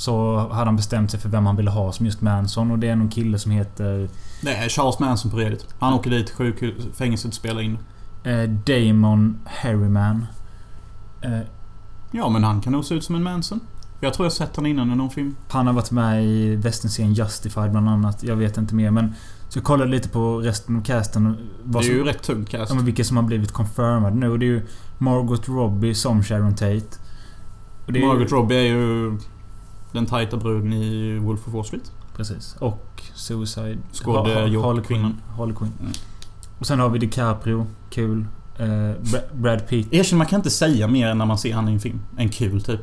så hade han bestämt sig för vem han ville ha som just Manson och det är någon kille som heter Det är Charles Manson på redigt. Han åker dit till sjukhus, fängelset och spelar in. eh, Damon Harriman. Eh, Ja, men han kan nog se ut som en Manson. Jag tror jag sett han innan i någon film. Han har varit med i westernserien Justified bland annat. Jag vet inte mer men... Så jag kollade lite på resten av casten. och Det Vad är som, ju rätt tungt cast. ja, vilka som har blivit confirmade nu. Och det är ju Margot Robbie som Sharon Tate. Är ju- Margot Robbie är ju den tajta bruden i Wolf of Wall Street. Precis. Och Suicide... Skåde- Harley Quinn. Harley Quinn. Mm. Och sen har vi DiCaprio. Kul. Bra- Brad Pitt. Erkänn, man kan inte säga mer när man ser han i en film. En kul typ.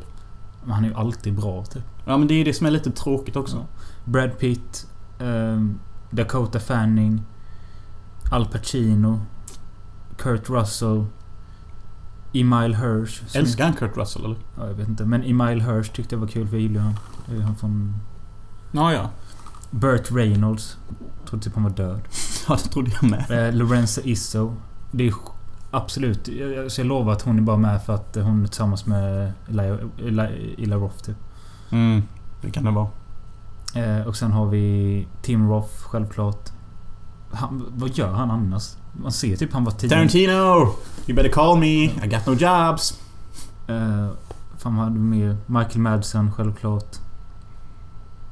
Men Han är ju alltid bra typ. Ja, men det är det som är lite tråkigt också. Brad Pitt. ehm, Dakota Fanning. Al Pacino. Kurt Russell. Emile Hirsch. Älskar han Kurt Russell eller? Ja, jag vet inte. Men Emile Hirsch tyckte jag var kul för jag gillar han. Han från... Ja, ja. Burt Reynolds. Trodde typ han var död. Ja, det trodde jag med. Eh, Lorenza Isso. Det är absolut... Jag, jag, så jag lovar att hon är bara med för att hon är tillsammans med Elijah Roth typ. Mm, det kan det vara. Eh, och sen har vi Tim Roth självklart. Han, vad gör han annars? Man ser typ han var tio. Tarantino! You better call me. I got no jobs. Eh, fan vad hade mer? Michael Madsen självklart.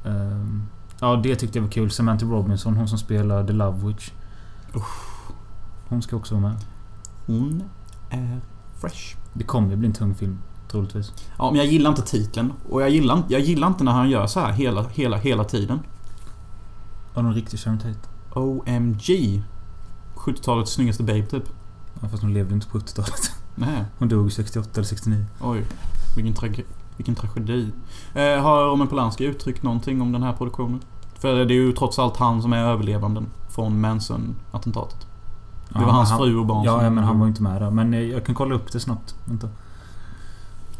Ehm, ja, det tyckte jag var kul. Samantha Robinson, hon som spelar The Love Witch. Hon ska också vara med. Hon är fresh. Det kommer ju bli en tung film, troligtvis. Ja, men jag gillar inte titeln. Och jag gillar, jag gillar inte när han gör så här hela, hela, hela tiden. Var någon riktig Sharon Tate? OMG. 70-talets snyggaste babe typ. Ja, fast hon levde inte på 70-talet. Nej. Hon dog 68 eller 69. Oj. Vilken, trage- vilken tragedi. Eh, har Roman Polanski uttryckt någonting om den här produktionen? För det är ju trots allt han som är överlevanden från Manson-attentatet. Det var Ja, hans han, fru och barn Ja, ja, men han var inte med där. Men eh, jag kan kolla upp det snabbt. Vänta.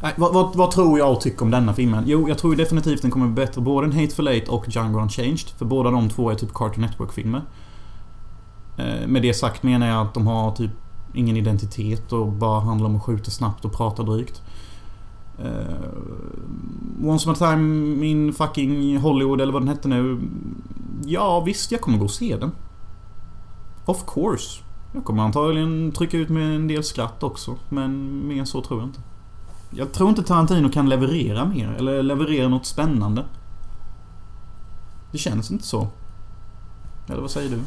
Nej, vad, vad, vad tror jag och tycker om denna filmen? Jo, jag tror definitivt den kommer bli bättre. Både en Hateful Eight och Django Unchanged. För båda de två är typ Cartoon Network-filmer. Eh, med det sagt menar jag att de har typ ingen identitet och bara handlar om att skjuta snabbt och prata drygt. Eh, Once upon a time in fucking Hollywood eller vad den hette nu. Ja, visst, jag kommer gå och se den. Of course. Jag kommer antagligen trycka ut med en del skratt också. Men mer så tror jag inte. Jag tror inte Tarantino kan leverera mer, eller leverera något spännande. Det känns inte så. Eller vad säger du?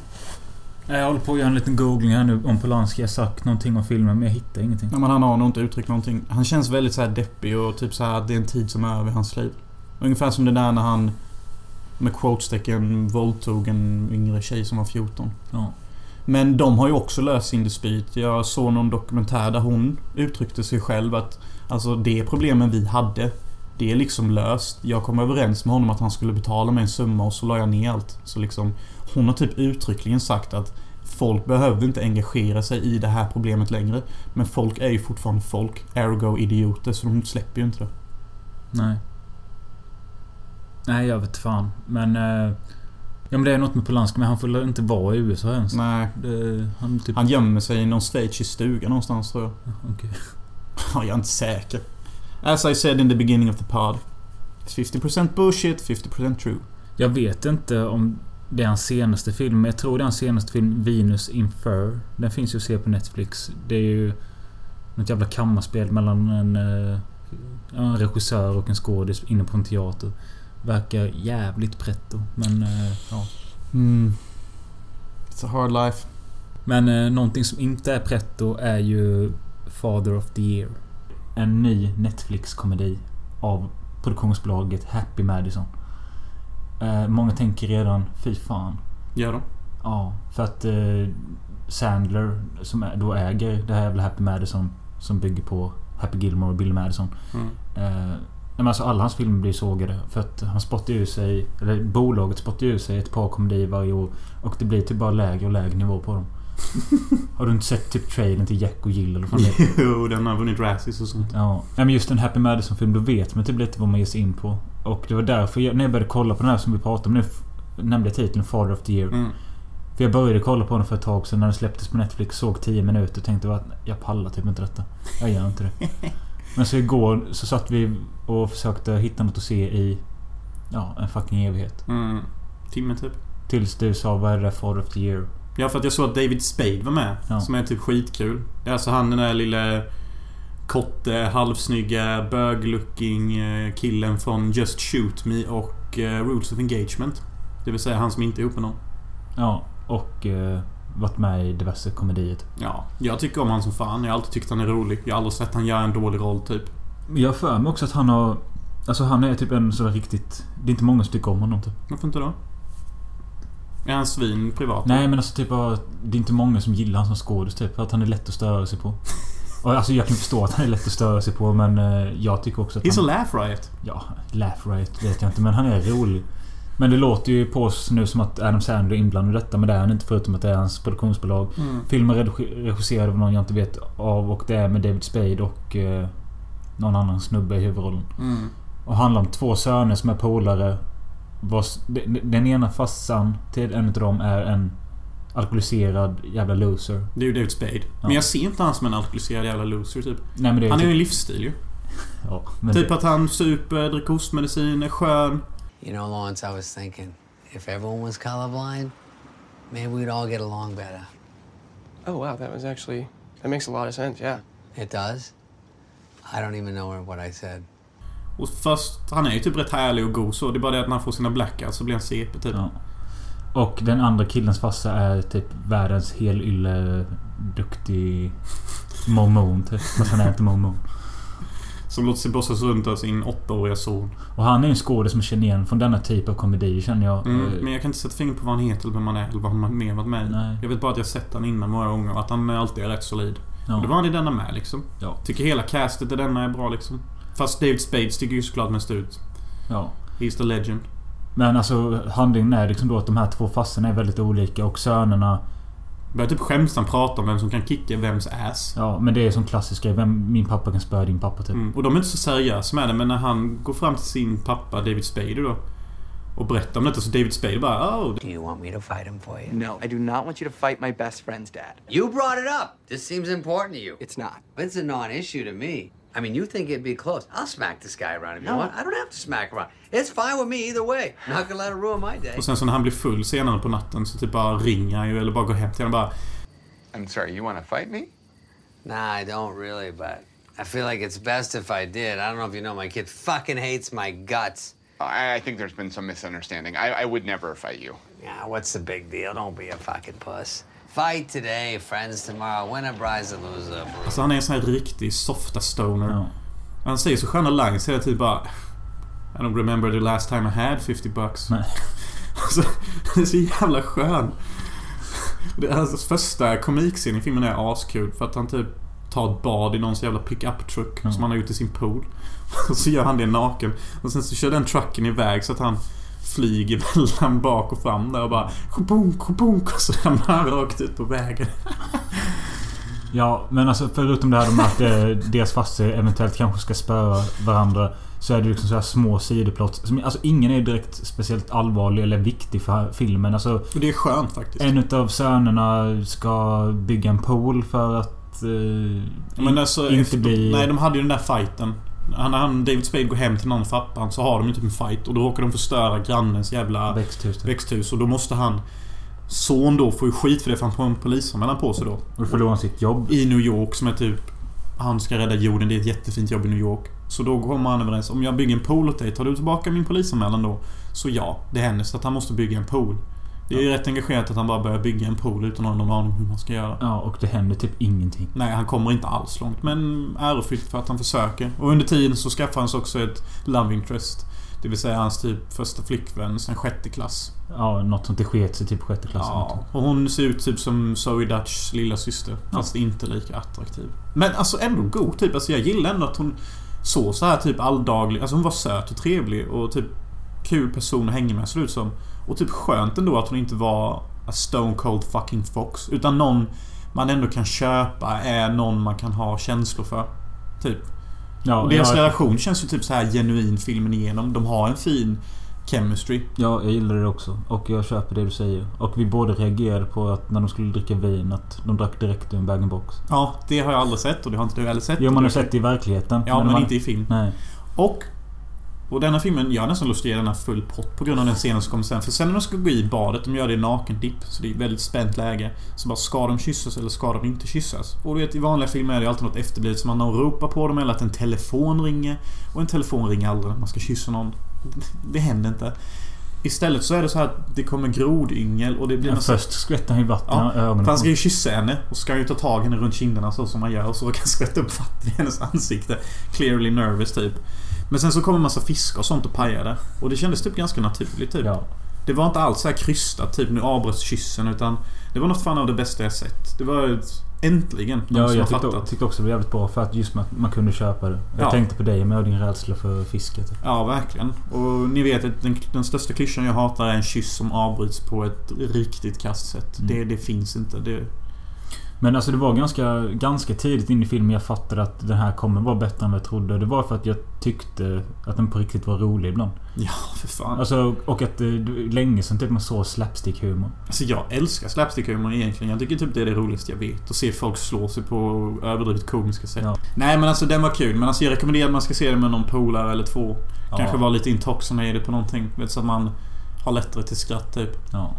Jag håller på att göra en liten googling här nu om Polanski har sagt någonting om filmen, men jag hittar ingenting. Ja, men han har nog inte uttryckt någonting. Han känns väldigt så här deppig och typ så här att det är en tid som är över i hans liv. Ungefär som det där när han med quotestecken våldtog en yngre tjej som var 14. Ja. Men de har ju också löst sin dispyt. Jag såg någon dokumentär där hon uttryckte sig själv att Alltså det problemen vi hade Det är liksom löst. Jag kom överens med honom att han skulle betala mig en summa och så la jag ner allt. Så liksom Hon har typ uttryckligen sagt att Folk behöver inte engagera sig i det här problemet längre. Men folk är ju fortfarande folk. Ergo idioter. Så de släpper ju inte det. Nej. Nej, jag vet fan. Men... Eh, ja men det är något med Polanski, men han får inte vara i USA ens. Nej. Det, han typ... Han gömmer sig i någon schweizisk stuga någonstans tror jag. Okej. Ja, jag är inte säker. As I said in the beginning of the pod. It's 50% bullshit, 50% true. Jag vet inte om det är hans senaste film. Jag tror det är hans senaste film, Venus in Fur. Den finns ju att se på Netflix. Det är ju... Något jävla kammarspel mellan en, eh, en regissör och en skådis inne på en teater. Verkar jävligt pretto. Men, eh, ja. Mm. It's a hard life. Men eh, någonting som inte är pretto är ju Father of the Year. En ny Netflix-komedi av produktionsbolaget Happy Madison. Eh, många tänker redan, fy fan. Gör de? Ja, för att eh, Sandler, som då äger det här jävla Happy Madison, som bygger på Happy Gilmore och Bill Madison. Mm. Eh, men alltså alla hans filmer blir sågade. För att han spottar ur sig... Eller bolaget spottar ur sig ett par komedier varje år. Och det blir typ bara lägre och lägre nivå på dem. Har du inte sett typ trailern till Jack och Jill eller vad? Jo, den har vunnit Razzies och sånt. Ja. Nej men just en Happy Madison-film, då vet man typ lite vad man ger sig in på. Och det var därför jag, när jag började kolla på den här som vi pratade om nu. Nämnde jag titeln Father of the Year. Mm. För jag började kolla på den för ett tag sedan när den släpptes på Netflix. Såg 10 minuter och tänkte att jag pallar typ inte detta. Jag gör inte det. Men så igår så satt vi och försökte hitta något att se i... Ja, en fucking evighet. Mm. Timme typ. Tills du sa vad är det där Father of the Year? Ja, för att jag såg att David Spade var med. Ja. Som är typ skitkul. Det är alltså han den där lille korte, halvsnygga, bög-looking eh, killen från Just Shoot Me och eh, Rules of Engagement. Det vill säga han som inte är ihop med någon. Ja, och eh, varit med i diverse komedier. Ja, jag tycker om han som fan. Jag har alltid tyckt han är rolig. Jag har aldrig sett han göra en dålig roll typ. Jag för mig också att han har... Alltså han är typ en sån riktigt... Det är inte många som tycker om honom typ. Varför inte då? Är han svin privat? Nej men alltså typ bara- Det är inte många som gillar han som skådis typ. För att han är lätt att störa sig på. Och alltså jag kan förstå att han är lätt att störa sig på men eh, jag tycker också att He's a han... laugh riot. Ja, laugh right vet jag inte men han är rolig. Men det låter ju på oss nu som att Adam Sandler är inblandad i detta men det är han inte förutom att det är hans produktionsbolag. Mm. Filmen är regi- regisserad av någon jag inte vet av och det är med David Spade och eh, någon annan snubbe i huvudrollen. Mm. Och handlar om två söner som är polare. Vars, den, ena farsan till en av dem är en alkoholiserad jävla loser. Det är ju David Spade. Men jag ser inte han som en alkoholiserad jävla loser typ. Nej men det är Han är ju typ, en livsstil ju. ja, men Typ det, att han super, dricker hostmedicin, är skön. You know, Lawrence, I was thinking if everyone was colorblind, maybe we'd all get along better. Oh wow, that was actually that makes a lot of sense. Yeah. It does? I don't even know what I said. Och först, han är ju typ rätt härlig och god så. Det är bara det att när han får sina blackouts så blir han CP typ. ja. Och den andra killens farsa är typ världens helylle duktig mormon typ. Fast han är inte mormon. Som låter sig bossas runt av sin åttaåriga son. Och han är en skådis som jag känner igen från denna typ av komedi känner jag. Mm, Eh, men jag kan inte sätta fingret på vad han heter eller vem han är eller vad han mer varit med i. Nej. Jag vet bara att jag sett han innan många gånger och att han alltid är rätt solid. ja. Och det var han i denna med liksom. Ja. Tycker hela castet i denna är bra liksom. Fast David Spade sticker ju såklart mest ut. ja. He's the legend. Men alltså handlingen är liksom då att de här två farsorna är väldigt olika och sönerna... Börjar typ skämtsamt prata om vem som kan kicka vems ass. Ja men det är som klassisk grej. Vem, min pappa kan spöa din pappa typ. Mm. Och de är inte så seriösa med det men när han går fram till sin pappa David Spade då. Och berättar om detta så David Spade bara oh, Do you want me to fight him for you? No, I do not want you to fight my best friend's dad. You brought it up. This seems important to you. It's not. It's a non-issue to me. I mean, you think it'd be close. I'll smack this guy around if you want. I don't have to smack around. It's fine with me either way. Not gonna let it ruin my day. Och sen så när han blir full senare på natten så typ bara ringer han ju eller bara går hem till honom och bara I'm sorry, you want to fight me? Nah, I don't really, but I feel like it's best if I did. I don't know if you know, my kid fucking hates my guts. I, I think there's been some misunderstanding. I, I would never fight you. Yeah, what's the big deal? Don't be a fucking puss. Fight today, friends tomorrow. Win a prize or lose a bruise. Alltså han är en sån här riktig softa stoner. Ja. Han säger så sköna lines hela tiden bara... I don't remember the last time I had 50 bucks. Nej. Alltså, han är så jävla skön. Det är hans första komikscen i filmen är askul för att han typ tar ett bad i någons jävla pickup truck som han har gjort i sin pool. Och så gör han det naken. Och sen så kör den trucken iväg så att han flyger mellan bak och fram där och bara Kobunk, kobunk och så ramlar han rakt ut på vägen. Ja, men alltså förutom det här med att eh, deras farsor eventuellt kanske ska spöa varandra. Så är det liksom så här små sidoplott. Alltså ingen är direkt speciellt allvarlig eller viktig för filmen. Alltså Och det är skönt faktiskt. en utav sönerna ska bygga en pool för att... Eh, alltså, inte efter, bli... Nej, de hade ju den där fighten. Han, han, David Spade går hem till någon pappan så har de ju typ en fight och då råkar de förstöra grannens jävla Växthus. typ. växthus och då måste han... Son då får ju skit för det för han får en polisanmälan på sig då. Och då förlorar han sitt jobb. I New York som är typ... Han ska rädda jorden, det är ett jättefint jobb i New York. Så då kommer han överens. Om jag bygger en pool åt dig, tar du tillbaka min polisanmälan då? Så ja, det händer så att han måste bygga en pool. Det är ju rätt engagerat att han bara börjar bygga en pool utan att ha någon aning hur man ska göra. Ja, och det händer typ ingenting. Nej, han kommer inte alls långt. Men ärofyllt för att han försöker. Och under tiden så skaffar han sig också ett love interest. Det vill säga hans typ första flickvän sen sjätte klass. Ja, något som inte sket sig typ sjätte klassen. Ja, och hon ser ut typ som Zoe Dutchs lilla syster Fast inte lika attraktiv. Men alltså ändå god typ. Alltså jag gillar ändå att hon såg så här typ alldaglig. Alltså hon var söt och trevlig och typ kul person att hänga med ser ut som. Och typ skönt ändå att hon inte var a stone cold fucking fox. Utan någon man ändå kan köpa är någon man kan ha känslor för. Typ. Ja, och deras ja, relation känns ju typ så här genuin filmen igenom. De har en fin chemistry. Ja, jag gillar det också. Och jag köper det du säger. Och vi båda reagerade på att när de skulle dricka vin att de drack direkt ur en bag-in-box. Ja, det har jag aldrig sett och det har inte du heller sett. Jo, man har sett det i verkligheten. Ja, men, man- inte i film. Nej. Och... Och denna filmen, jag har nästan lust att ge den här full pott på grund av den scenen som kommer sen. För sen när de ska gå i badet, de gör det i nakendipp. Så det är väldigt spänt läge. Så bara, ska de kyssas eller ska de inte kyssas? Och du vet, i vanliga filmer är det alltid något efterblivet. Som att någon ropar på dem eller att en telefon ringer. Och en telefon ringer aldrig när man ska kyssa någon. Det händer inte. Istället så är det så här att det kommer grodyngel och det blir Men massa- först skvätter han ju vatten Ja, ögonen för han ska ju kyssa henne och ska ju ta tag i henne runt kinderna så som man gör och så kan han skvätta upp vatten i hennes ansikte. Clearly nervous typ. Men sen så kommer en massa fiskar och sånt och pajar det. Och det kändes typ ganska naturligt typ. Ja. Det var inte alls så här krystat typ nu avbröts kyssen utan Det var något fan av det bästa jag sett. Det var ett, äntligen någon Ja, som jag tyckte, fattat. tyckte också det var jävligt bra för att just att man kunde köpa det. Jag Ja. tänkte på dig med din rädsla för fisket. Ja, verkligen. Och ni vet att den, den största klyschan jag hatar är en kyss som avbryts på ett riktigt kastsätt. Mm. Det, det finns inte. Det, Men alltså det var ganska, ganska tidigt in i filmen jag fattade att den här kommer vara bättre än vad jag trodde. Det var för att jag tyckte att den på riktigt var rolig ibland. ja, för fan. Alltså, och att det det- länge sedan typ man såg slapstick-humor. Alltså jag älskar slapstick-humor egentligen. Jag tycker typ det är det roligaste jag vet. Att se folk slå sig på överdrivet komiska sätt. Ja. Nej men alltså den var kul. Men alltså jag rekommenderar att man ska se den med någon polare eller två. Ja. Kanske vara lite intoxicated på någonting. Vet, så att man har lättare till skratt typ. Ja.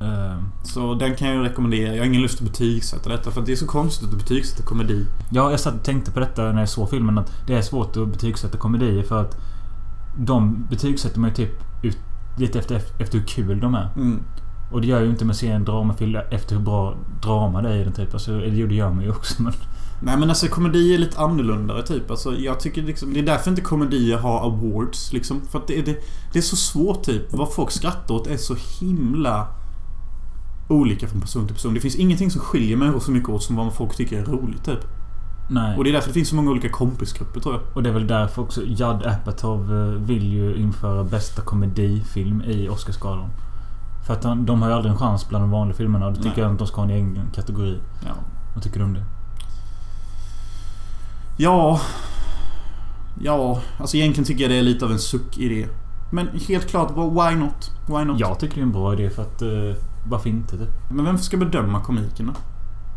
Eh, Så den kan jag rekommendera. Jag har ingen lust att betygsätta detta. För det är så konstigt att betygsätta komedi. Ja, jag satt och tänkte på detta när jag såg filmen att det är svårt att betygsätta komedier för att de betygsätter man ju typ ut lite efter, efter hur kul de är. Mm. Och det gör ju inte med att se en dramafilm efter hur bra drama det är i den typ. Alltså, eller jo, det gör man ju också men... Nej men alltså komedi är lite annorlunda typ. Alltså, jag tycker liksom, det är därför inte komedier har awards liksom. För att det, det, det är så svårt typ. Vad folk skrattar åt är så himla olika från person till person. Det finns ingenting som skiljer människor så mycket åt som vad folk tycker är roligt typ. Nej. Och det är därför det finns så många olika kompisgrupper tror jag. Och det är väl därför också Judd Apatow eh, vill ju införa bästa komedifilm i Oscarsgalan. För att de har ju aldrig en chans bland de vanliga filmerna och det tycker Nej. jag att de ska ha en egen kategori. Ja. Vad tycker du om det? Ja... Ja, alltså egentligen tycker jag det är lite av en suck i det. Men helt klart, why not? Why not? Jag tycker det är en bra idé för att... Varför inte typ? Men vem ska bedöma komikerna?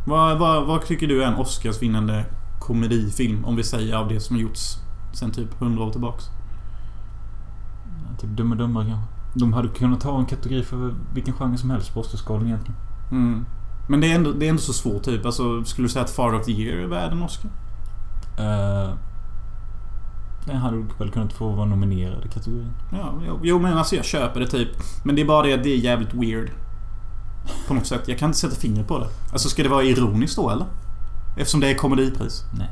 Vad, vad, vad tycker du är en Oscarsvinnande komedifilm? Om vi säger av det som gjorts sen typ 100 år tillbaks. Typ Dumma Dummare kanske? De hade kunnat ta en kategori för vilken genre som helst på Oscarsgalan egentligen. Mm. Men det är, ändå, det är ändå så svårt typ. Alltså, skulle du säga att Father of the Year är värd en Oscar? Uh, den hade väl kunnat få vara nominerad i kategorin. Ja, jo, jo men alltså jag köper det typ. Men det är bara det att det är jävligt weird. På något sätt. Jag kan inte sätta fingret på det. Alltså ska det vara ironiskt då eller? Eftersom det är komedipris. Nej.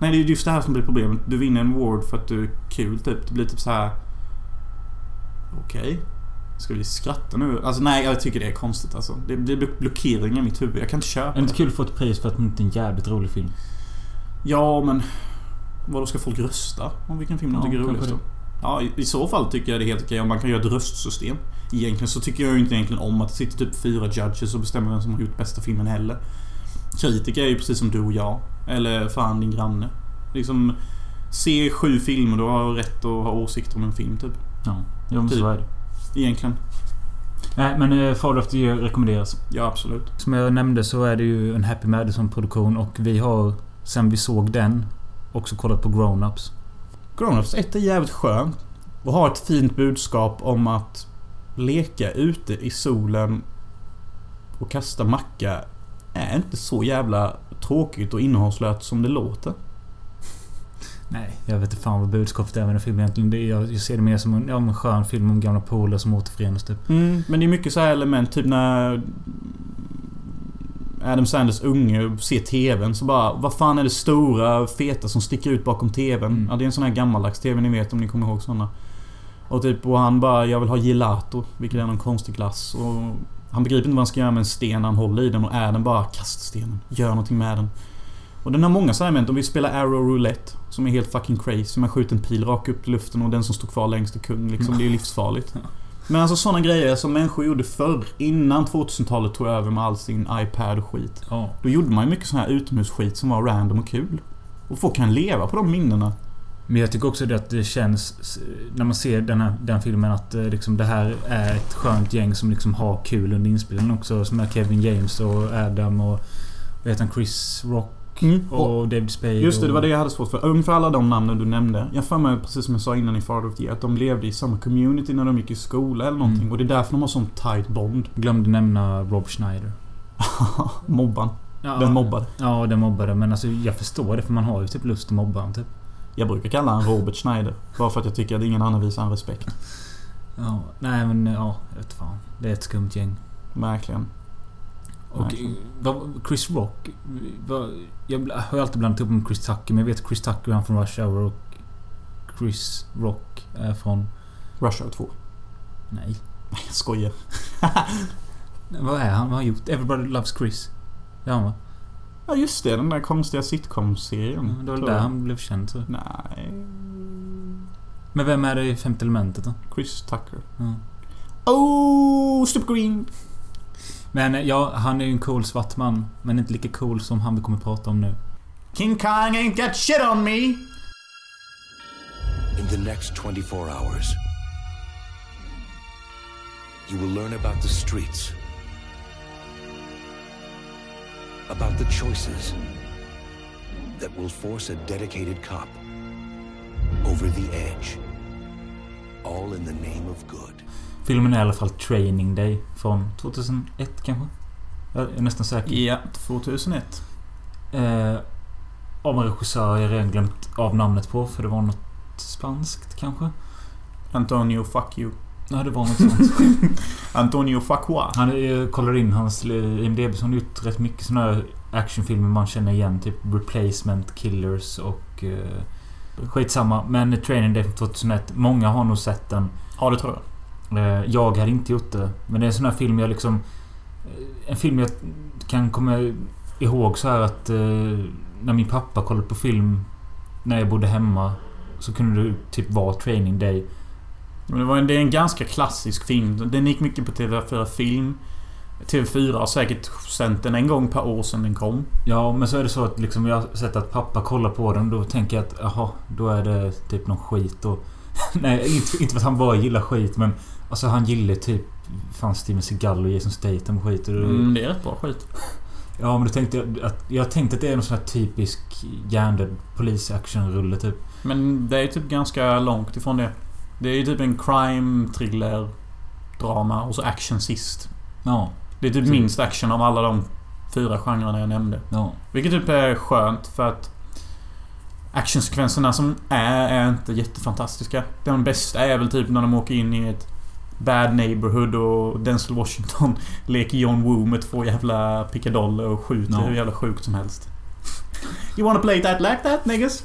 Nej, det är just det här som blir problemet. Du vinner en award för att du är kul typ. Det blir typ så här. Okej. Ska vi skratta nu? Alltså nej, jag tycker det är konstigt alltså. Det blir blo- blockeringar i mitt huvud. Jag kan inte köpa Är det inte kul att få ett pris för att det inte är en jävligt rolig film? Ja, men... Vadå, ska folk rösta om vilken film de Ja, tycker är roligast? Då? Ja, i, i så fall tycker jag det är helt okej om man kan göra ett röstsystem. Egentligen så tycker jag ju inte egentligen om att det sitter typ fyra judges och bestämmer vem som har gjort bästa filmen heller. Kritiker är ju precis som du och jag. Eller fan din granne. Liksom... Se sju filmer, du har rätt att ha åsikter om en film typ. Ja, jo, men Typ. så är det. Egentligen. Nej, men Father of the Year rekommenderas. Ja, absolut. Som jag nämnde så är det ju en Happy Madison-produktion och vi har sen vi såg den också kollat på Grown-Ups. Grown-Ups 1 är jävligt skön. Och har ett fint budskap om att leka ute i solen och kasta macka är inte så jävla tråkigt och innehållslöst som det låter. Nej, jag vet inte fan vad budskapet är med den filmen egentligen. Det är, jag, jag ser det mer som en, ja, en skön film om gamla polare som återförenas typ. Mm, men det är mycket så här element, typ när... Adam Sanders unge ser TVn så bara Vad fan är det stora feta som sticker ut bakom TVn? Mm. Ja, det är en sån här gammaldags TV ni vet om ni kommer ihåg såna. Och typ och han bara Jag vill ha gelato. Vilket är någon konstig glass. Och han begriper inte vad han ska göra med en sten han håller i den och är den bara kasta stenen. Gör någonting med den. Och den har många sådana element. Om vi spelar Arrow Roulette. Som är helt fucking crazy. Man skjuter en pil rakt upp i luften och den som står kvar längst är kung. Liksom, det är livsfarligt. Men alltså sådana grejer som människor gjorde förr. Innan 2000-talet tog över med all sin iPad och skit. Ja. Då gjorde man ju mycket sån här utomhusskit som var random och kul. Och folk kan leva på de minnena. Men jag tycker också det att det känns... När man ser den, här, den filmen att eh, liksom, det här är ett skönt gäng som liksom har kul under inspelningen också. Som är Kevin James och Adam och... Vad heter han? Chris Rock Mm. och David Spade. Just det, det var det och, jag hade svårt för. Ungefär alla de namnen du nämnde. Jag för mig, precis som jag sa innan i Father of the Year, att de levde i samma community när de gick i skola eller någonting. Mm. Och det är därför de har sån tight bond. Glömde nämna Rob Schneider. Mobban. Ja, Den mobbade. Ja, den mobbade. Men alltså jag förstår det för man har ju typ lust att mobba honom typ. Jag brukar kalla han Robert Schneider. Bara för att jag tycker att ingen annan visar han respekt. Ja, nej men ja, jag vet fan. Det är ett skumt gäng. Verkligen. Och vad, Chris Rock. Vad, jag har alltid blandat ihop med Chris Tucker. Men jag vet att Chris Tucker är han från Rush Hour och Chris Rock är från... Rush Hour 2. Nej. Nej, jag skojar. Vad är han? Vad har han gjort? Everybody Loves Chris. Det är han va? Ja just det, den där konstiga Ja, sitcom-serien. det var där jag. han blev känd så. Nej. Men vem är det i Femte Elementet då? Chris Tucker. Ja. Oh, Stupid Green! Men ja, han är ju en cool svart man. Men inte lika cool som han vi kommer prata om nu. King Kong ain't got shit on me! In the next 24 hours, you will learn about the streets, about the choices that will force a dedicated cop over the edge, all in the name of good. Filmen är i alla fall Training Day från 2001 kanske? Jag är nästan säker. Ja, 2001. Eh, av en regissör jag redan glömt av namnet på för det var något spanskt kanske? Antonio Fuck You. Ja, det var något sånt. Antonio Fuqua. Han kollar in hans IMDB så han har gjort rätt mycket såna här actionfilmer man känner igen. Typ Replacement, Killers och... Eh, skitsamma. Men Training Day från 2001. Många har nog sett den. Ja, det tror jag. Eh, jag hade inte gjort det. Men det är en sån här film jag liksom... eh, En film jag kan komma ihåg så här att... Eh, när min pappa kollade på film när jag bodde hemma. Så kunde det typ vara Training Day. Men det, var en, det är en ganska klassisk film. Den gick mycket på TV4 Film. TV4 har säkert sänt den en gång per år sedan den kom. Ja, men så är det så att liksom jag har sett att pappa kollar på den. Då tänker jag att jaha, då är det typ någon skit och... Nej, inte, inte för att han bara gillar skit men... Alltså han gillar typ... Fan Steven Seagal och Jason Statham och skit. Och, Mm, det är rätt bra skit. Ja, men då tänkte jag att... Jag tänkte att det är någon sån här typisk hjärndöd polis-action-rulle typ. Men det är typ ganska långt ifrån det. Det är ju typ en crime, thriller, drama och så action sist. Ja. Det är typ Typ. minst action av alla de fyra genrerna jag nämnde. Ja. Vilket typ är skönt för att actionsekvenserna som är, är inte jättefantastiska. De bästa är väl typ när de åker in i ett Bad Neighborhood och Denzel Washington leker John Woo med två jävla pickadoller och skjuter Ja. hur jävla sjukt som helst. You wanna play that like that niggas?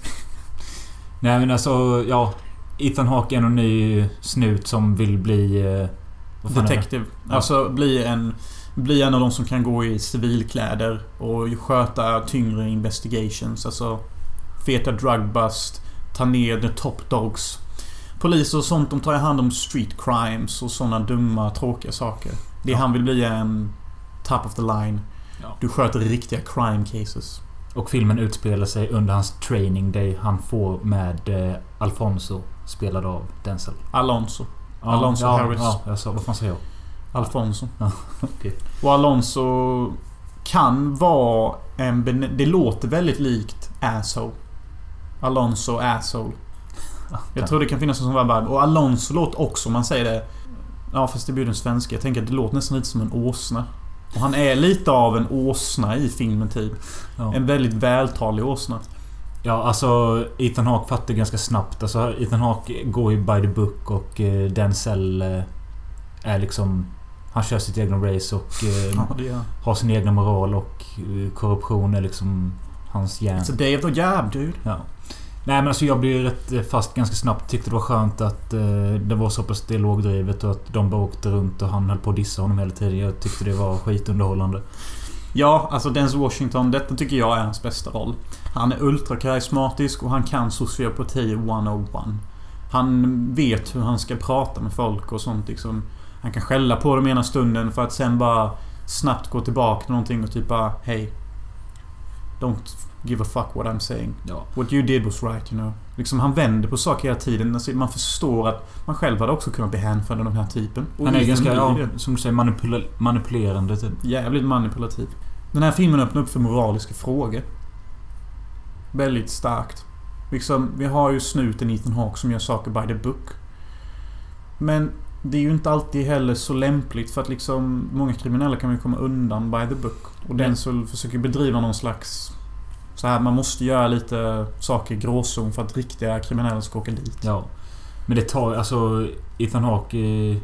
Nej men alltså, ja. Ethan Hawke är någon ny snut som vill bli... Eh? Detective. Ja. Alltså bli en... Bli en av de som kan gå i civilkläder och sköta tyngre investigations. Alltså feta drugbust. Ta ner the top dogs. Poliser och sånt, de tar ju hand om street crimes och såna dumma, tråkiga saker. Det Ja. han vill bli är en top of the line. Ja. Du sköter riktiga crime cases. Och filmen utspelar sig under hans training day han får med eh, Alfonso. Spelad av Denzel. Alonso. Ja, Alonso ja, Harris. Ja, jag sa, vad fan säger jag? Alfonso. Ja, okej. Och Alonso kan vara en... Det låter väldigt likt asshole. Alonso asshole. Jag tror det kan finnas en sån vibe. Och Alonso låter också, om man säger det... Ja fast det blir den svenska. Jag tänker att det låter nästan lite som en åsna. Och han är lite av en åsna i filmen typ. Ja. En väldigt vältalig åsna. Ja, alltså Ethan Hawke fattar ganska snabbt. Alltså Ethan Hawke går ju by the book och eh, Denzel eh, är liksom... Han kör sitt egna race och eh, Ja, har sin egna moral och eh, korruption är liksom hans järn. It's a day of the jab, dude. Ja. Nej men alltså jag blev rätt eh, fast ganska snabbt. Tyckte det var skönt att eh, det var så pass dialogdrivet och att de bara åkte runt och han höll på att dissa honom hela tiden. Jag tyckte det var skitunderhållande. Ja, alltså Denzel Washington. Detta tycker jag är hans bästa roll. Han är ultrakarismatisk och han kan sociopati 101. Han vet hur han ska prata med folk och sånt liksom. Han kan skälla på dem ena stunden för att sen bara snabbt gå tillbaka till någonting och typ bara Hej. Don't give a fuck what I'm saying. Ja. What you did was right, you know. Liksom han vänder på saker hela tiden. Alltså, man förstår att man själv hade också kunnat bli hänförd av den här typen. Och Han är ganska, ja, som du säger, manipula manipulerande typ. Jävligt manipulativ. Den här filmen öppnar upp för moraliska frågor. Väldigt starkt. Liksom, vi har ju snuten Ethan Hawke som gör saker by the book. Men det är ju inte alltid heller så lämpligt för att liksom många kriminella kan ju komma undan by the book. Och den som försöker bedriva någon slags... Så här, man måste göra lite saker i gråzon för att riktiga kriminella ska åka dit. Ja. Men det tar alltså... Ethan Hawke... eh,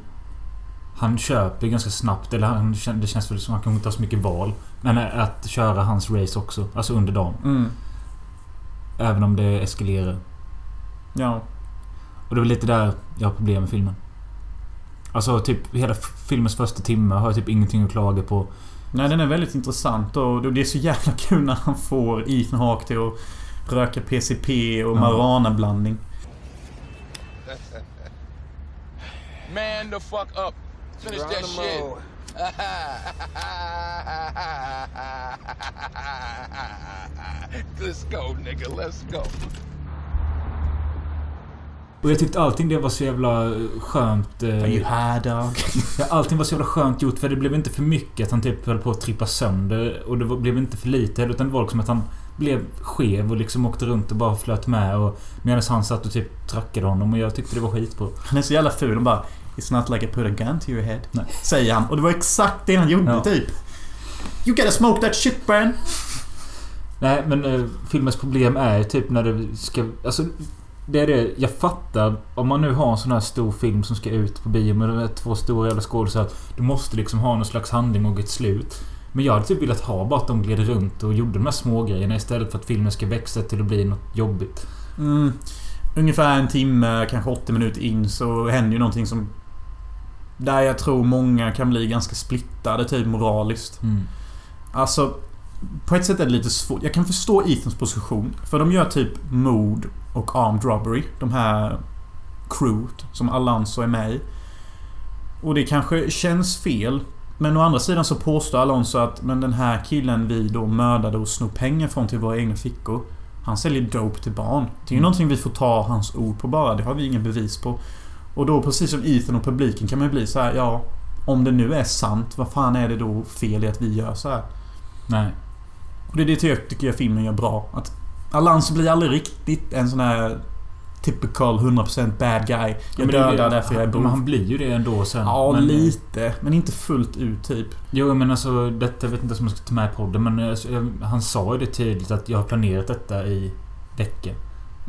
Han köper ganska snabbt. Eller han, det känns väl som att han kanske inte har så mycket val. Men eh, att köra hans race också. Alltså under dagen. Mm. Även om det eskalerar. Ja. Och det är väl lite där jag har problem med filmen. Alltså typ hela filmens första timme har jag typ ingenting att klaga på. Nej, den är väldigt intressant och det är så jävla kul när han får Ethan Hawke till att röka PCP och Ja. marijuana-blandning. Man the fuck up. Finish that shit. Let's go, nigga. Let's go. Och jag tyckte allting det var så jävla skönt. eh, Are you high dog? Ja, allting var så jävla skönt gjort för det blev inte för mycket att han typ höll på att trippa sönder. Och det var- blev inte för lite heller, utan det var liksom att han blev skev och liksom åkte runt och bara flöt med. Och medan han satt och typ trackade honom och jag tyckte det var skitbra. Han är så jävla ful och bara It's not like I put a gun to your head. Nej. Säger han. Och det var exakt det han gjorde Ja. typ. You gotta smoke that shit Bran. Nej, men eh, filmens problem är typ när det ska... Alltså, det är det. Jag fattar. Om man nu har en sån här stor film som ska ut på bio med två stora jävla skådisar. Du måste liksom ha någon slags handling och ett slut. Men jag hade typ velat ha bara att de gled runt och gjorde de här små grejerna istället för att filmen ska växa till att bli något jobbigt. Mm. Ungefär en timme, kanske 80 minuter in så händer ju någonting som... Där jag tror många kan bli ganska splittade typ moraliskt. Mm. Alltså... På ett sätt är det lite svårt. Jag kan förstå Ethans position. För de gör typ mord och armed robbery. De här crewet som Alonso är med i. Och det kanske känns fel. Men å andra sidan så påstår Alonso att men den här killen vi då mördade och snor pengar från till våra egna fickor. Han säljer dope till barn. Det är ju Mm. någonting vi får ta hans ord på bara. Det har vi ingen bevis på. Och då precis som Ethan och publiken kan man ju bli så här, ja... Om det nu är sant, vad fan är det då fel i att vi gör så här? Nej. Och det är det jag tycker jag filmen gör bra. Att Alonso blir aldrig riktigt en sån här... Typical 100% bad guy. Jag Men är dödar därför jag är Men bov. han blir ju det ändå sen. Ja, men, lite. Men inte fullt ut typ. Jo, men alltså detta jag vet inte om jag ska ta med i podden men alltså, han sa ju det tydligt att jag har planerat detta i veckor.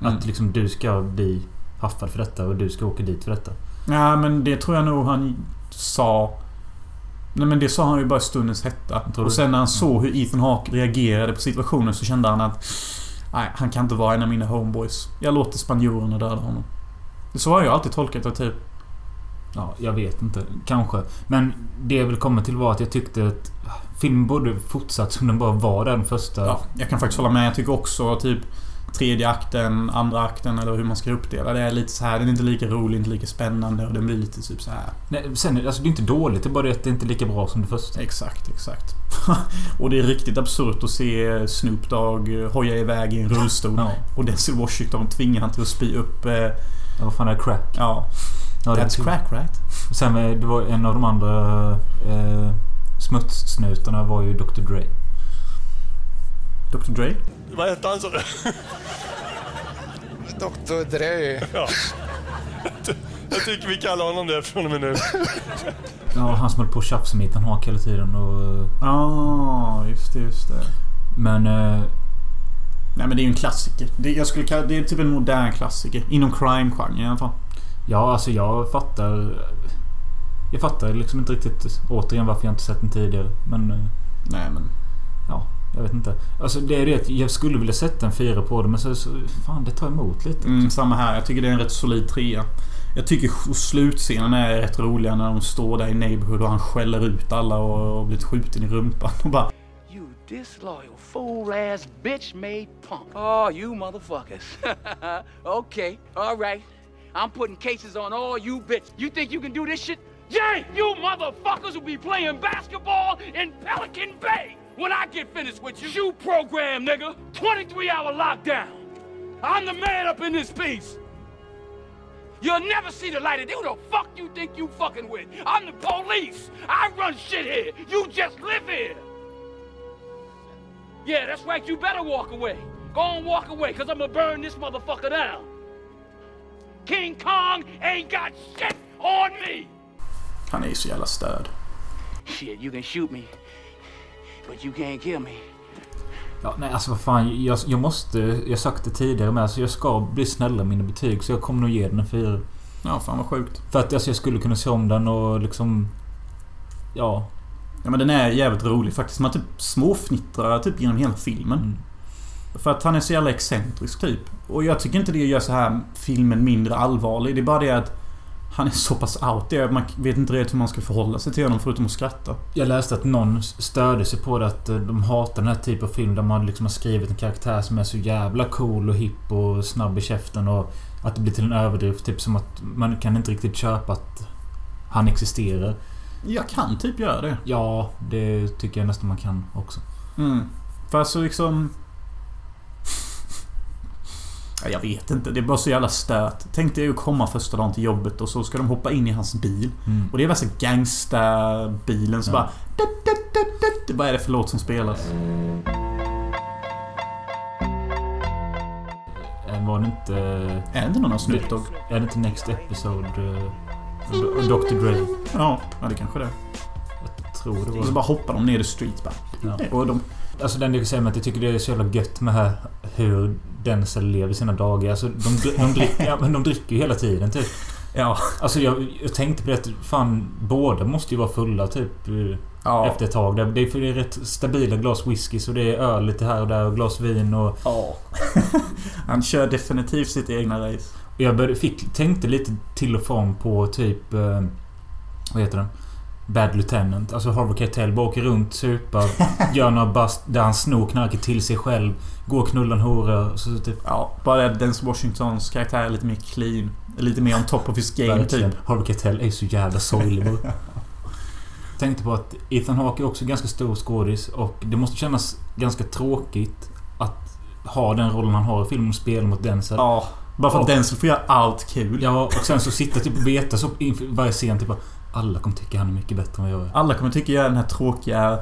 Mm. Att liksom du ska bli haffad för detta och du ska åka dit för detta. Ja, men det tror jag nog han sa... Nej men det sa han ju bara i stundens hetta. Och sen när han såg hur Ethan Hawke reagerade på situationen så kände han att... Nej, han kan inte vara en av mina homeboys. Jag låter spanjorerna döda honom. Så har jag alltid tolkat det typ. Ja, jag vet inte. Kanske. Men det jag vill komma till var att jag tyckte att filmen borde fortsatt som den bara var den första. Ja, jag kan faktiskt hålla med. Jag tycker också typ tredje akten, andra akten eller hur man ska uppdela det är lite så här. Den är inte lika rolig, inte lika spännande och den blir lite typ så här. Nej, sen, alltså det är inte dåligt. Det är bara det att det inte är lika bra som det första. Exakt, exakt. och det är riktigt absurt att se Snoop Dogg hoja iväg i en rullstol. Ja. Och Denzel Washington tvingar han till att spy upp... Eh, Ja, vad fan är? Crack? ja, Ja, that's kul. crack right? Sen eh, det var en av de andra eh, smutssnutarna var ju Dr Dre. Dr Dre? Vad hette han sa du? Dr. Dre. Ja. Jag tycker vi kallar honom det från och med nu. Ja, han som höll på att tjafsa med Ethan Hawke hela tiden och... Ja, ah, just det, just det. Men... Eh, Nej men det är ju en klassiker. Det, jag skulle kalla, det är typ en modern klassiker. Inom crime-genren i alla fall. Ja, alltså jag fattar... Jag fattar liksom inte riktigt återigen varför jag inte sett den tidigare. Men... eh, Nej men... Ja, jag vet inte. Alltså det är det att jag skulle vilja sätta en fyra på det men så, så fan det tar emot lite. Mm, samma här. Jag tycker det är en rätt solid trea. Jag tycker slutscenen är rätt roliga när de står där i Neighborhood och han skäller ut alla och, och blivit skjuten i rumpan. Och bara... You disloyal fool ass bitch made punk. Oh, you motherfuckers. okay, all right. I'm putting cases on all you bitch. You think you can do this shit? Yeah, you motherfuckers will be playing basketball in Pelican Bay when I get finished with you. Shoe program, nigga. 23 hour lockdown. I'm the man up in this piece. You'll never see the light of day. Who the fuck you think you fucking with? I'm the police. I run shit here. You just live here. Yeah, that's right. You better walk away. Go on, walk away, because I'm going to burn this motherfucker down. King Kong ain't got shit on me. Han är ju så jävla störd. Shit, you can shoot me, but you can't kill me. Ja, nej alltså vad fan. Jag, jag måste... Jag det tidigare med. Alltså jag ska bli snälla med mina betyg. Så jag kommer nog ge den en fyra. Ja, fan vad sjukt. För att alltså, jag skulle kunna se om den och liksom... Ja. Ja men den är jävligt rolig faktiskt. Man typ småfnittrar typ genom hela filmen. Mm. För att han är så jävla excentrisk typ. Och jag tycker inte det gör så här filmen mindre allvarlig. Det är bara det att han är så pass out there. Man vet inte riktigt hur man ska förhålla sig till honom förutom att skratta. Jag läste att någon störde sig på det att eh, de hatar den här typen av film där man liksom har skrivit en karaktär som är så jävla cool och hipp och snabb i käften och att det blir till en överdrift. Typ som att man kan inte riktigt köpa att han existerar. Jag kan typ göra det. Ja, det tycker jag nästan man kan också. Mm. För alltså liksom... Ja, Jag vet inte. Det är bara så jävla stört. Tänk dig att komma första dagen till jobbet och så ska de hoppa in i hans bil. Mm. Och det är värsta gangsta-bilen så Ja. bara... Vad är det för låt som spelas? Eh, Var det inte... Är det inte någon av Snoop Dogg? Är det inte Next Episode? eh, Do- Dr Dre? Ja, ja det kanske det är. Jag tror det var Och så bara hoppar de ner the street bara. Ja. Och de... Alltså den jag kan säga med att jag tycker det är så jävla gött med hur Denzel lever sina dagar. Alltså de, de, dricker, ja, men de dricker ju hela tiden typ. Ja. Alltså jag, jag tänkte på det att fan båda måste ju vara fulla typ. eh, Ja. Efter ett tag. Det det är för det är rätt stabila glas whisky så det är öl lite här och där och glas vin och... Ja. Han kör definitivt sitt egna race. Jag började, fick, tänkte lite till och från på typ... Eh, vad heter den? Bad Lieutenant. Alltså Harvey Keitel bara åker runt, supar, gör några bust där han snor knarket till sig själv. Går och knullar en hora. Så typ... Ja, bara Denzel Washingtons karaktär är lite mer clean. Lite mer on top of his game typ. Harvey Keitel är så jävla sorglig. bara. Tänkte på att Ethan Hawke är också ganska stor skådis och det måste kännas ganska tråkigt att ha den rollen han har i filmen och spela mot Denzel. Ja. Bara för att Denzel får göra allt kul. Ja, och sen så sitta typ och veta så inför varje scen typ att alla kommer tycka han är mycket bättre än vad jag är. Alla kommer tycka jag är den här tråkiga,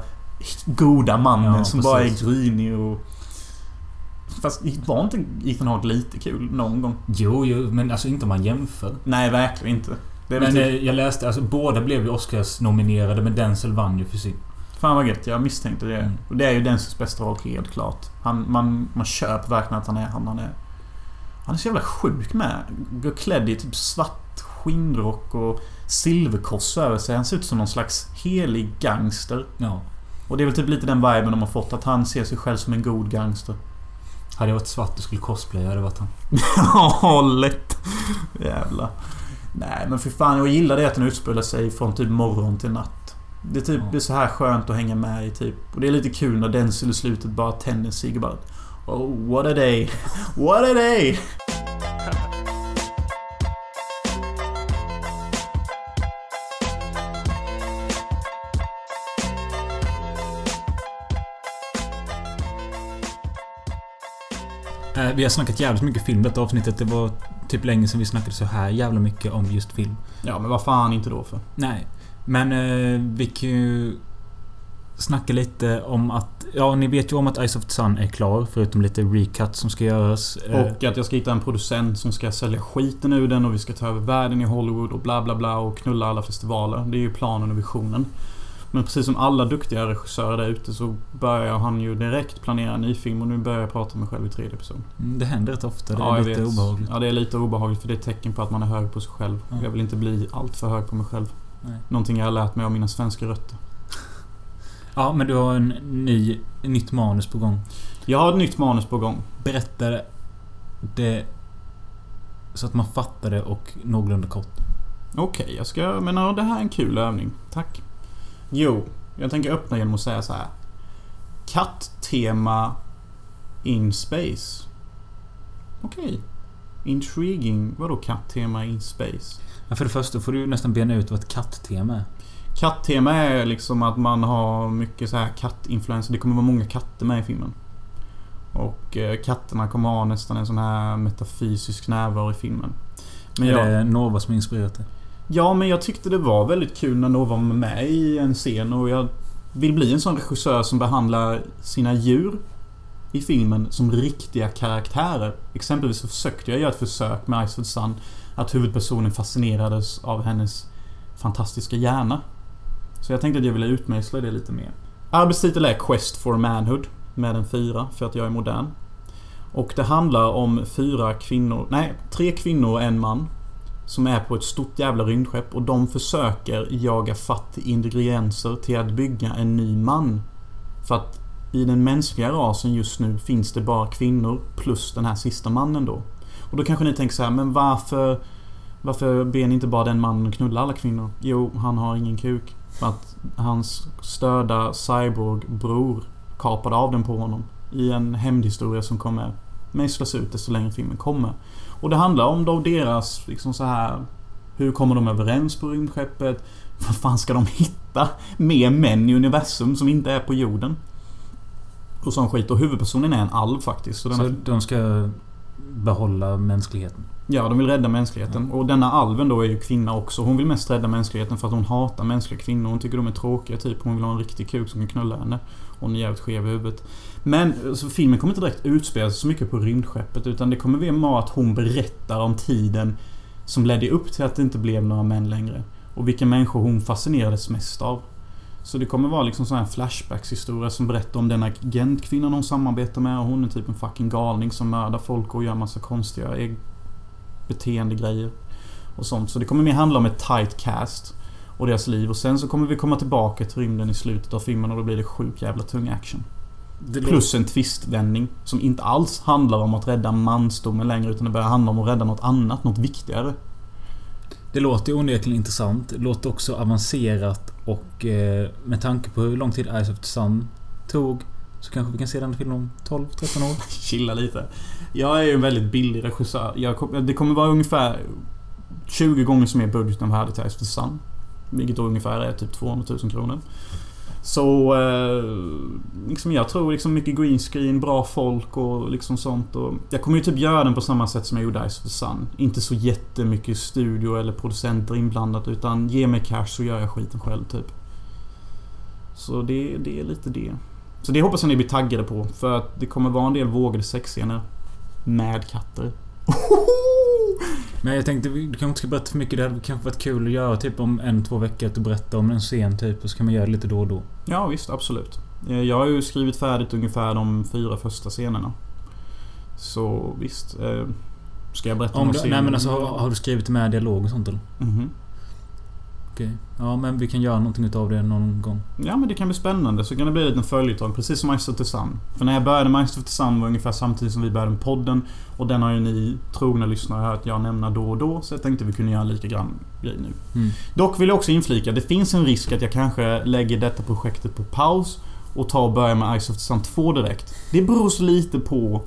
goda mannen Ja, som bara är precis. grinig och... Fast var inte Ethan Hawke lite kul någon gång? Jo, jo, men alltså inte om man jämför. Nej, verkligen inte. Men typ, eh, jag läste, alltså båda blev ju Oscars-nominerade men Denzel vann ju för sin. Fan vad gött, jag misstänkte det. Mm. Och det är ju Denzels bästa roll, helt klart. Han, man, man köper verkligen att han är han han är. Han är så jävla sjuk med. Går klädd i typ svart skinnrock och silverkors över sig. Han ser ut som någon slags helig gangster. Ja. Och det är väl typ lite den viben de har fått. Att han ser sig själv som en god gangster. Hade jag varit svart och skulle cosplaya hade det varit han. Ja, lätt. Jävlar. Nej, men för fan. Jag gillar det att den utspelar sig från typ morgon till natt. Det är typ Ja. det är så här skönt att hänga med i typ. Och det är lite kul när Denzel i slutet bara tänder en cigg och bara... Oh, what a day. What a day! Vi har snackat jävligt mycket film detta avsnittet. Det var typ länge sedan vi snackade så här jävla mycket om just film. Ja, men vad fan inte då för? Nej. Men eh, vi kan ju snacka lite om att... Ja, ni vet ju om att Eyes of the Sun är klar. Förutom lite recut som ska göras. Eh, Och att jag ska hitta en producent som ska sälja skiten ur den och vi ska ta över världen i Hollywood och bla bla bla och knulla alla festivaler. Det är ju planen och visionen. Men precis som alla duktiga regissörer där ute så börjar han ju direkt planera en ny film och nu börjar jag prata med mig själv i tredje person. Mm, Det händer rätt ofta. Det är Ja, jag lite vet. obehagligt. Ja, det är lite obehagligt för det är ett tecken på att man är hög på sig själv. Ja. Jag vill inte bli allt för hög på mig själv. Nej. Någonting jag har lärt mig av mina svenska rötter. Ja, men du har en ny, nytt manus på gång. Jag har ett nytt manus på gång. Berätta det så att man fattar det och någorlunda kort. Okej, jag ska... Men ja, det här är en kul övning. Tack. Jo, jag tänker öppna genom att säga så här. Katt-tema in space. Okej. Intriguing. Vadå katt-tema in space? Ja, för det första får du nästan bena ut vad ett katt-tema är. Katt-tema är liksom att man har mycket så här kattinfluenser. Det kommer vara många katter med i filmen. Och eh, katterna kommer ha nästan en sån här metafysisk närvaro i filmen. Men är jag, det Nova som inspirerat det? Ja, men jag tyckte det var väldigt kul när Nova var med i en scen och jag vill bli en sån regissör som behandlar sina djur i filmen som riktiga karaktärer. Exempelvis så försökte jag göra ett försök med Icewood Sun att huvudpersonen fascinerades av hennes fantastiska hjärna. Så jag tänkte att jag ville utmejsla det lite mer. Arbetstitel är Quest for Manhood med en fyra för att jag är modern. Och det handlar om fyra kvinnor, nej, tre kvinnor och en man. Som är på ett stort jävla rymdskepp och de försöker jaga fatt ingredienser till att bygga en ny man. För att i den mänskliga rasen just nu finns det bara kvinnor plus den här sista mannen då. Och då kanske ni tänker så här, men varför... Varför ber ni inte bara den mannen knulla alla kvinnor? Jo, han har ingen kuk. För att hans störda cyborg-bror kapade av den på honom. I en hämndhistoria som kommer mejslas ut desto längre filmen kommer. Och det handlar om då deras, liksom så här Hur kommer de överens på rymdskeppet? Vad fan ska de hitta? Mer män i universum som inte är på jorden? Och sån skit. Och huvudpersonen är en alv faktiskt. Så Så har- de ska behålla mänskligheten? Ja, de vill rädda mänskligheten. Och denna alven då är ju kvinna också. Hon vill mest rädda mänskligheten för att hon hatar mänskliga kvinnor. Hon tycker de är tråkiga typ. Hon vill ha en riktig kuk som kan knulla henne. Hon är jävligt skev i huvudet. Men alltså, filmen kommer inte direkt utspela sig så mycket på rymdskeppet. Utan det kommer mer vara att hon berättar om tiden som ledde upp till att det inte blev några män längre. Och vilka människor hon fascinerades mest av. Så det kommer vara liksom sån här flashbacks-historia som berättar om den agentkvinnan hon samarbetar med och hon är typ en fucking galning som mördar folk och gör massa konstiga beteendegrejer. Och sånt. Så det kommer mer handla om ett tight cast. Och deras liv. Och sen så kommer vi komma tillbaka till rymden i slutet av filmen och då blir det sjuk jävla tung action. Plus en twistvändning som inte alls handlar om att rädda mansdomen längre utan det börjar handla om att rädda något annat, något viktigare. Det låter ju onekligen intressant. Det låter också avancerat och eh, med tanke på hur lång tid Eyes of the Sun tog så kanske vi kan se den filmen om 12-13 år. Chilla lite. Jag är ju en väldigt billig regissör. Jag det kommer vara ungefär 20 gånger så mer budget än vad jag hade till Eyes of the Sun. Vilket då ungefär är typ 200 000 kronor. Så... Eh, liksom jag tror liksom mycket green screen, bra folk och liksom sånt. Och jag kommer ju typ göra den på samma sätt som jag gjorde Ice of the Sun. Inte så jättemycket studio eller producenter inblandat utan ge mig cash så gör jag skiten själv typ. Så det, det är lite det. Så det hoppas jag ni blir taggade på. För att det kommer vara en del vågade sexscener. Med katter. Men jag tänkte, du kanske inte ska berätta för mycket. Det hade kanske varit kul att göra typ om en, två veckor. Att du berättar om en scen typ. Och så kan man göra det lite då och då. Ja visst, absolut. Eh, Jag har ju skrivit färdigt ungefär de fyra första scenerna. Så visst. Eh, ska jag berätta Om någon du, scen? nej men alltså har, har du skrivit med dialog och sånt eller? Mhm. Okej. Ja men vi kan göra någonting utav det någon gång. Ja men det kan bli spännande. Så kan det bli en liten följetong. Precis som Master of the Sun. För när jag började med Master of the Sun var ungefär samtidigt som vi började med podden. Och den har ju ni trogna lyssnare hört jag nämna då och då. Så jag tänkte vi kunde göra lika grann grej nu. Mm. Dock vill jag också inflika. Det finns en risk att jag kanske lägger detta projektet på paus. Och tar och börjar med Ice of the Sun 2 direkt. Det beror så lite på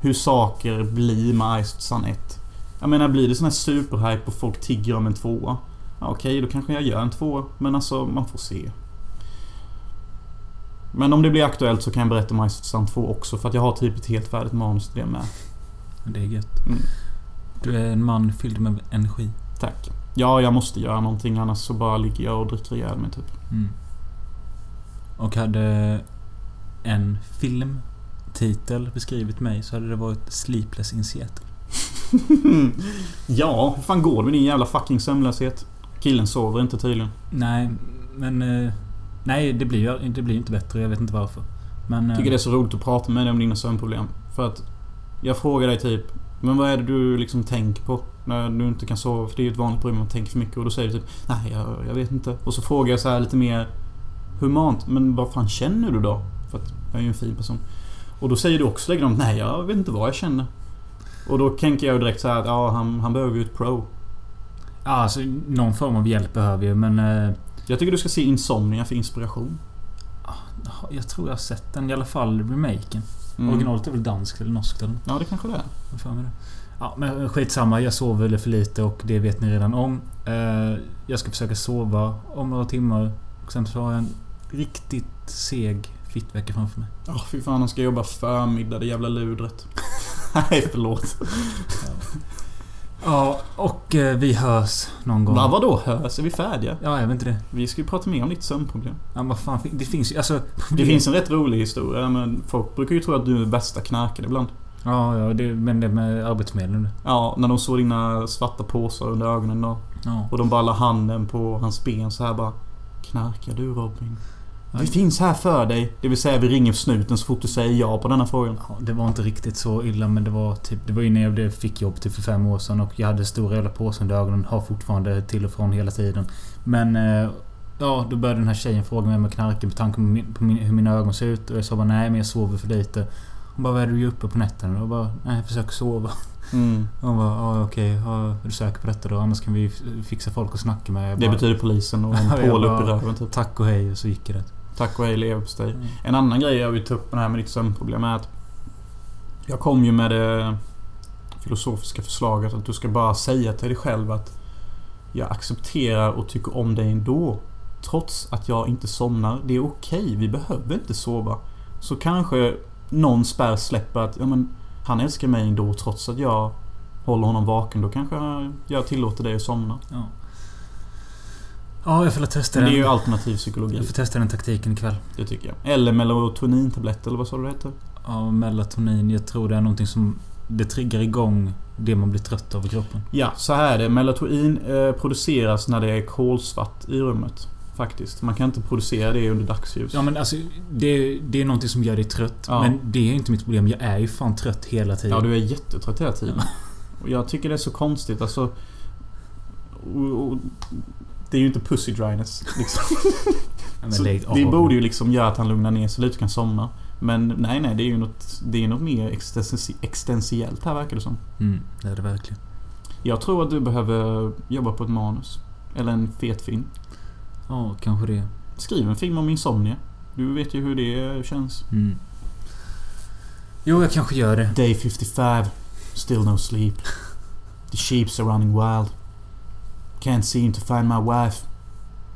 hur saker blir med Ice of the Sun 1. Jag menar blir det sån här superhype och folk tigger om en tvåa. Okej, då kanske jag gör en tvåa. Men alltså, man får se. Men om det blir aktuellt så kan jag berätta om Sun 2 också. För att jag har typ ett helt färdigt manus till det med. Det är gött. Mm. Du är en man fylld med energi. Tack. Ja, jag måste göra någonting annars så bara ligger jag och dricker ihjäl mig typ. Mm. Och hade en filmtitel beskrivit mig så hade det varit Sleepless in Seattle. ja, hur fan går det med din jävla fucking sömnlöshet? Killen sover inte tydligen. Nej, men... Eh, Nej, det blir ju det blir inte bättre. Jag vet inte varför. Men... Jag tycker det är så roligt att prata med dig om dina sömnproblem. För att jag frågar dig typ Men vad är det du liksom tänker på? När du inte kan sova? För det är ju ett vanligt problem att man tänker för mycket och då säger du typ Nej, jag, jag vet inte. Och så frågar jag så här lite mer humant. Men vad fan känner du då? För att jag är ju en fin person. Och då säger du också likadant Nej, jag vet inte vad jag känner. Och då tänker jag direkt så här att ja, han, han behöver ju ett pro. Ja, alltså någon form av hjälp behöver ju men... Eh, Jag tycker du ska se Insomnia för inspiration. jag tror jag har sett den. I alla fall remaken. Mm. Originalet är väl danskt eller norskt eller? Ja, det kanske det är. Jag för mig det. Ja, men skitsamma. Jag sover väl för lite och det vet ni redan om. Eh, jag ska försöka sova om några timmar. Och sen så har jag en riktigt seg fittvecka framför mig. Ja, fy fan. Han ska jobba förmiddag, det jävla ludret. Nej, förlåt. Ja, och eh, vi hörs någon gång. Va, vadå hörs? Är vi färdiga? Ja, jag vet inte det. Vi ska ju prata mer om ditt sömnproblem. Ja, vad fan. Det finns ju... Alltså... Det finns en rätt rolig historia, men folk brukar ju tro att du är bästa knarkare ibland. Ja, ja det, men det med Arbetsförmedlingen. Ja, när de såg dina svarta påsar under ögonen då. Ja. Och de bara la handen på hans ben så här bara Knarkar du Robin? Vi finns här för dig. Det vill säga vi ringer snuten så fort du säger ja på denna frågan. Ja, det var inte riktigt så illa men det var typ... Det var innan jag blev- fick jobb typ för fem år sedan och jag hade stora jävla påsar under ögonen. Har fortfarande till och från hela tiden. Men... eh, Ja, då började den här tjejen fråga mig om jag knarkar med tanke på, min, på min, hur mina ögon ser ut. Och jag sa bara nej men jag sover för lite. Hon bara vad är du uppe på nätterna? Och jag bara nej jag försöker sova. Mm. Hon bara ja okej. Ja, är du säker på detta då? Annars kan vi fixa folk att snacka med. Jag Det bara, betyder polisen och en jag pål upp i bara, röven typ. Tack och hej och så gick det. Tack och hej leverpastej. Mm. En annan grej jag vill ta upp med det här med ditt sömnproblem är att Jag kom ju med det filosofiska förslaget att du ska bara säga till dig själv att Jag accepterar och tycker om dig ändå. Trots att jag inte somnar. Det är okej. Vi behöver inte sova. Så kanske någon spärr släpper att ja, men, han älskar mig ändå trots att jag håller honom vaken. Då kanske jag tillåter dig att somna. Ja. Ja, jag får testa Men det är den. ju alternativ psykologi. Jag får testa den taktiken ikväll. Det tycker jag. Eller melatonintablett eller vad sa du det heter? Ja, melatonin. Jag tror det är någonting som... Det triggar igång det man blir trött av i kroppen. Ja, så här är det. Melatonin eh, produceras när det är kolsvart i rummet. Faktiskt. Man kan inte producera det under dagsljus. Ja men alltså det, det är någonting som gör dig trött. Ja. Men det är inte mitt problem. Jag är ju fan trött hela tiden. Ja, du är jättetrött hela tiden. Och jag tycker det är så konstigt. Alltså... Och, och, det är ju inte pussy dryness. Liksom. Så det- det, borde ju liksom göra att han lugnar ner sig lite och kan somna. Men nej, nej. Det är ju något, det är något mer existentiellt här verkar det som. Mm, det är det verkligen. Jag tror att du behöver jobba på ett manus. Eller en fet film. Ja, kanske det. Skriv en film om insomnia. Du vet ju hur det känns. Mm. Jo, jag kanske gör det. Day 55. Still no sleep. The sheeps are running wild. Can't seem to find my wife.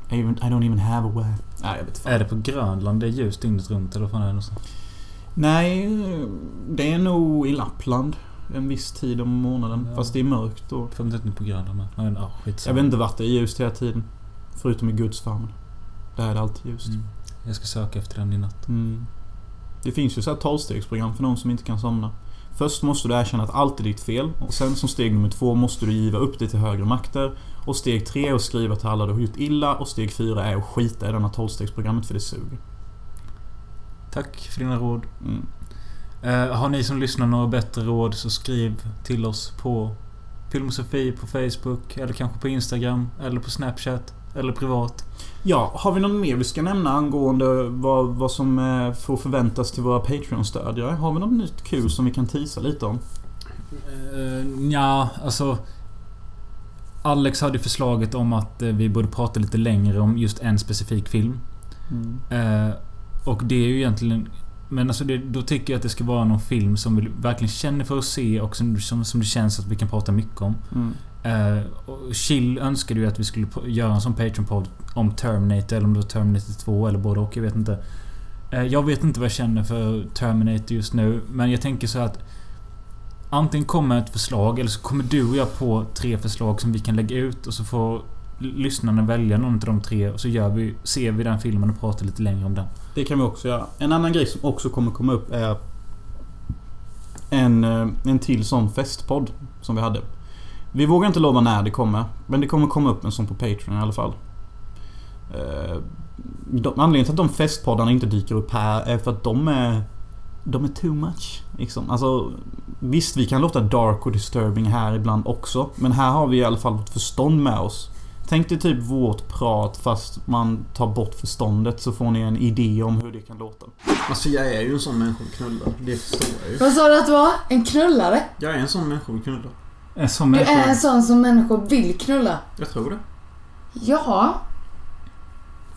I, even, I don't even have a wife. Nej, jag vet fan. Är det på Grönland? Det är ljust dygnet runt eller vad fan är det någonstans? Nej, det är nog i Lappland. En viss tid om månaden. Ja. Fast det är mörkt då. Får inte på Grönland med. Ja, skitsamma. Jag vet inte vart det är ljust hela tiden. Förutom i Guds famn. Där är det alltid ljust. Mm. Jag ska söka efter den i natt. Mm. Det finns ju så här tolvstegsprogram för någon som inte kan somna. Först måste du erkänna att allt är ditt fel. Och sen som steg nummer två måste du giva upp det till högre makter. Och steg tre är att skriva till alla du har gjort illa. Och steg fyra är att skita i denna tolvstegsprogrammet för det suger. Tack för dina råd. Mm. Eh, har ni som lyssnar några bättre råd så skriv till oss på Filmosofi på Facebook. Eller kanske på Instagram. Eller på Snapchat. Eller privat. Ja, har vi något mer vi ska nämna angående vad, vad som eh, får förväntas till våra Patreon-stödjare? Har vi något nytt kul som vi kan tisa lite om? Uh, ja, alltså... Alex hade förslaget om att eh, vi borde prata lite längre om just en specifik film. Mm. Eh, och det är ju egentligen... Men alltså det, då tycker jag att det ska vara någon film som vi verkligen känner för att se och som, som, som det känns att vi kan prata mycket om. Mm. Eh, Chill önskade ju att vi skulle göra en sån Patreon-podd om Terminator eller om det var Terminator 2 eller både och. Jag vet inte. Eh, jag vet inte vad jag känner för Terminator just nu. Men jag tänker så att Antingen kommer ett förslag eller så kommer du och jag på tre förslag som vi kan lägga ut och så får lyssnarna välja någon av de tre och så gör vi, ser vi den filmen och pratar lite längre om den. Det kan vi också göra. En annan grej som också kommer komma upp är en, eh, en till sån festpodd som vi hade. Vi vågar inte lova när det kommer. Men det kommer komma upp en sån på Patreon i alla fall. Eh, de, anledningen till att de festpoddarna inte dyker upp här är för att de är... De är too much. Liksom. Alltså, visst, vi kan låta dark och disturbing här ibland också. Men här har vi i alla fall vårt förstånd med oss. Tänk dig typ vårt prat fast man tar bort förståndet så får ni en idé om hur det kan låta. Alltså jag är ju en sån människa att knulla. Det förstår jag ju. Vad sa du att du var? En knullare? Jag är en sån människa att knulla. En sån Du är en sån som människor vill knulla? Jag tror det. Ja.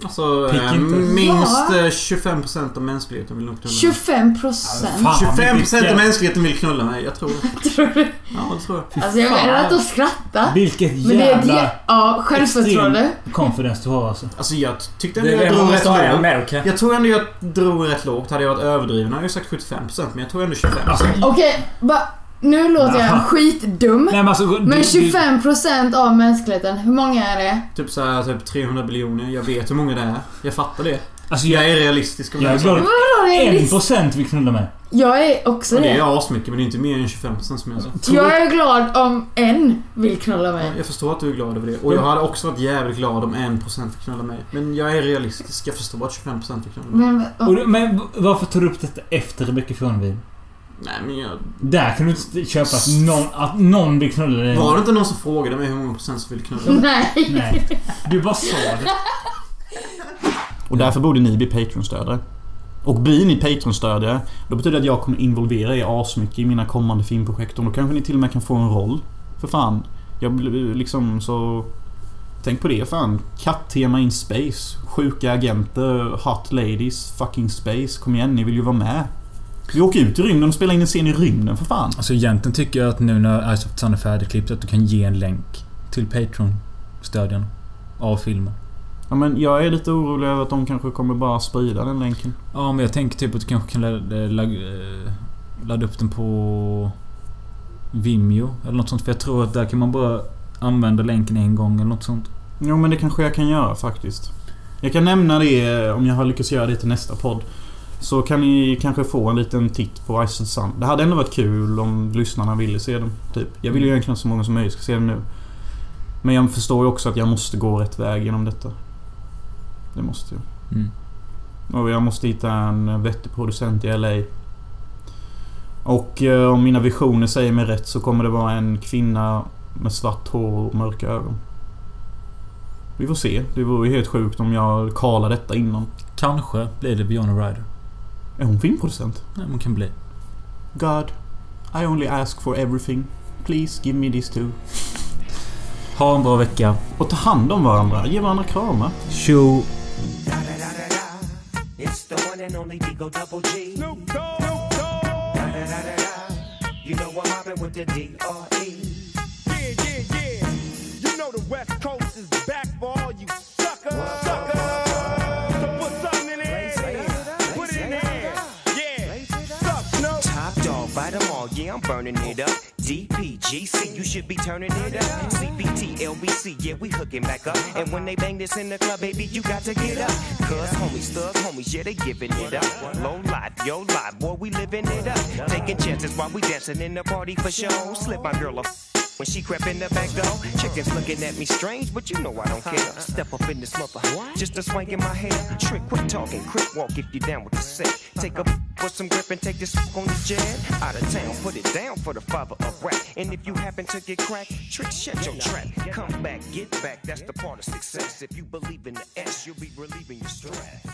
Alltså Pick eh, inte. minst Ja. eh, 25% av mänskligheten vill nog knulla mig. 25 procent? Fan, 25% av mänskligheten vill knulla mig. Jag tror det. Tror du? Ja, det tror jag. Alltså jag menar att de skrattar. Vilket Men det är ett jävla... jä- Ja, självförtroende. confidence du har alltså. Alltså jag tyckte Det ändå är jag drog rätt lågt. America. Jag tror ändå jag drog rätt lågt. Hade jag varit överdriven hade jag sagt 75% men jag tror ändå 25%. Okej, ba- nu låter jag skitdum. Nej men alltså... du- Men du- 25% av mänskligheten, hur många är det? Typ såhär typ 300 biljoner. Jag vet hur många det är. Jag fattar det. Alltså Jag jag, är realistisk om jag är det. glad att det är en list- procent vill knulla mig. Jag är också det det. är asmycket men det är inte mer än 25% som jag sa. Jag är glad om en vill knulla mig. Jag förstår att du är glad över det. Och jag hade också varit jävligt glad om 1% fick knulla mig. Men jag är realistisk. Jag förstår att 25% fick knulla mig. Men, Och, men varför tar du upp detta efter Rebecca Fronvin? Nej men jag... Där kan du inte köpa att någon, att någon vill knulla dig. Var det inte någon som frågade mig hur många procent som ville knulla nej. Nej. Du bara sa det. Och därför borde ni bli Patreon-stödare. Och blir ni Patreon-stödjare, då betyder det att jag kommer involvera er asmycket i mina kommande filmprojekt. Och då kanske ni till och med kan få en roll. För fan. Jag blir liksom så... Tänk på det fan. Katt-tema in space. Sjuka agenter, hot ladies, fucking space. Kom igen, ni vill ju vara med. Vi åker ut i rymden och spelar in en scen i rymden för fan. Alltså egentligen tycker jag att nu när Ice of the Sun är färdigklippt att du kan ge en länk till Patreon-stödjarna av filmen. Ja, men jag är lite orolig över att de kanske kommer bara sprida den länken. Ja, men jag tänker typ att du kanske kan ladda, ladda, eh, ladda upp den på Vimeo eller något sånt. För jag tror att där kan man bara använda länken en gång eller något sånt. Jo, men det kanske jag kan göra faktiskt. Jag kan nämna det eh, om jag har lyckats göra det till nästa podd. Så kan ni kanske få en liten titt på Ice of Sun. Det hade ändå varit kul om lyssnarna ville se den. Typ. Jag vill ju egentligen att så många som möjligt ska se den nu. Men jag förstår ju också att jag måste gå rätt väg genom detta. Det måste jag. Mm. Och jag måste hitta en vettig producent i LA. Och eh, om mina visioner säger mig rätt så kommer det vara en kvinna med svart hår och mörka ögon. Vi får se. Det vore ju helt sjukt om jag kallar detta innan. Kanske blir det Björn Ryder. Är hon filmproducent? Nej, man kan bli. God, I only ask for everything. Please give me this too. Ha en bra vecka. Och ta hand om varandra. Ge varandra kramar. Tjo! It's the one and only Digo Double G. Snoop Dogg. You know I'm mobbing with the D.R.E. Yeah, yeah, yeah. You know the West Coast burning it up. DPGC, you should be turning it up. CBT, LBC, yeah, we hooking back up. And when they bang this in the club, baby, you got to get up. Cuz homies, thug homies, yeah, they giving it up. Low life, yo life, boy, we living it up. Taking chances while we dancing in the party for show. Slip my girl a when she crept in the back door. Chickens looking at me strange, but you know I don't care. Step up in this mother, just a swank in my hair. Trick, quit talking, quick walk if you down with the set. Take a put some grip and take this on the jet. Out of town, put it down for the father of rap. And if you happen to get cracked, trick, shut your trap. Come back, get back, that's the part of success. If you believe in the S, you'll be relieving your stress.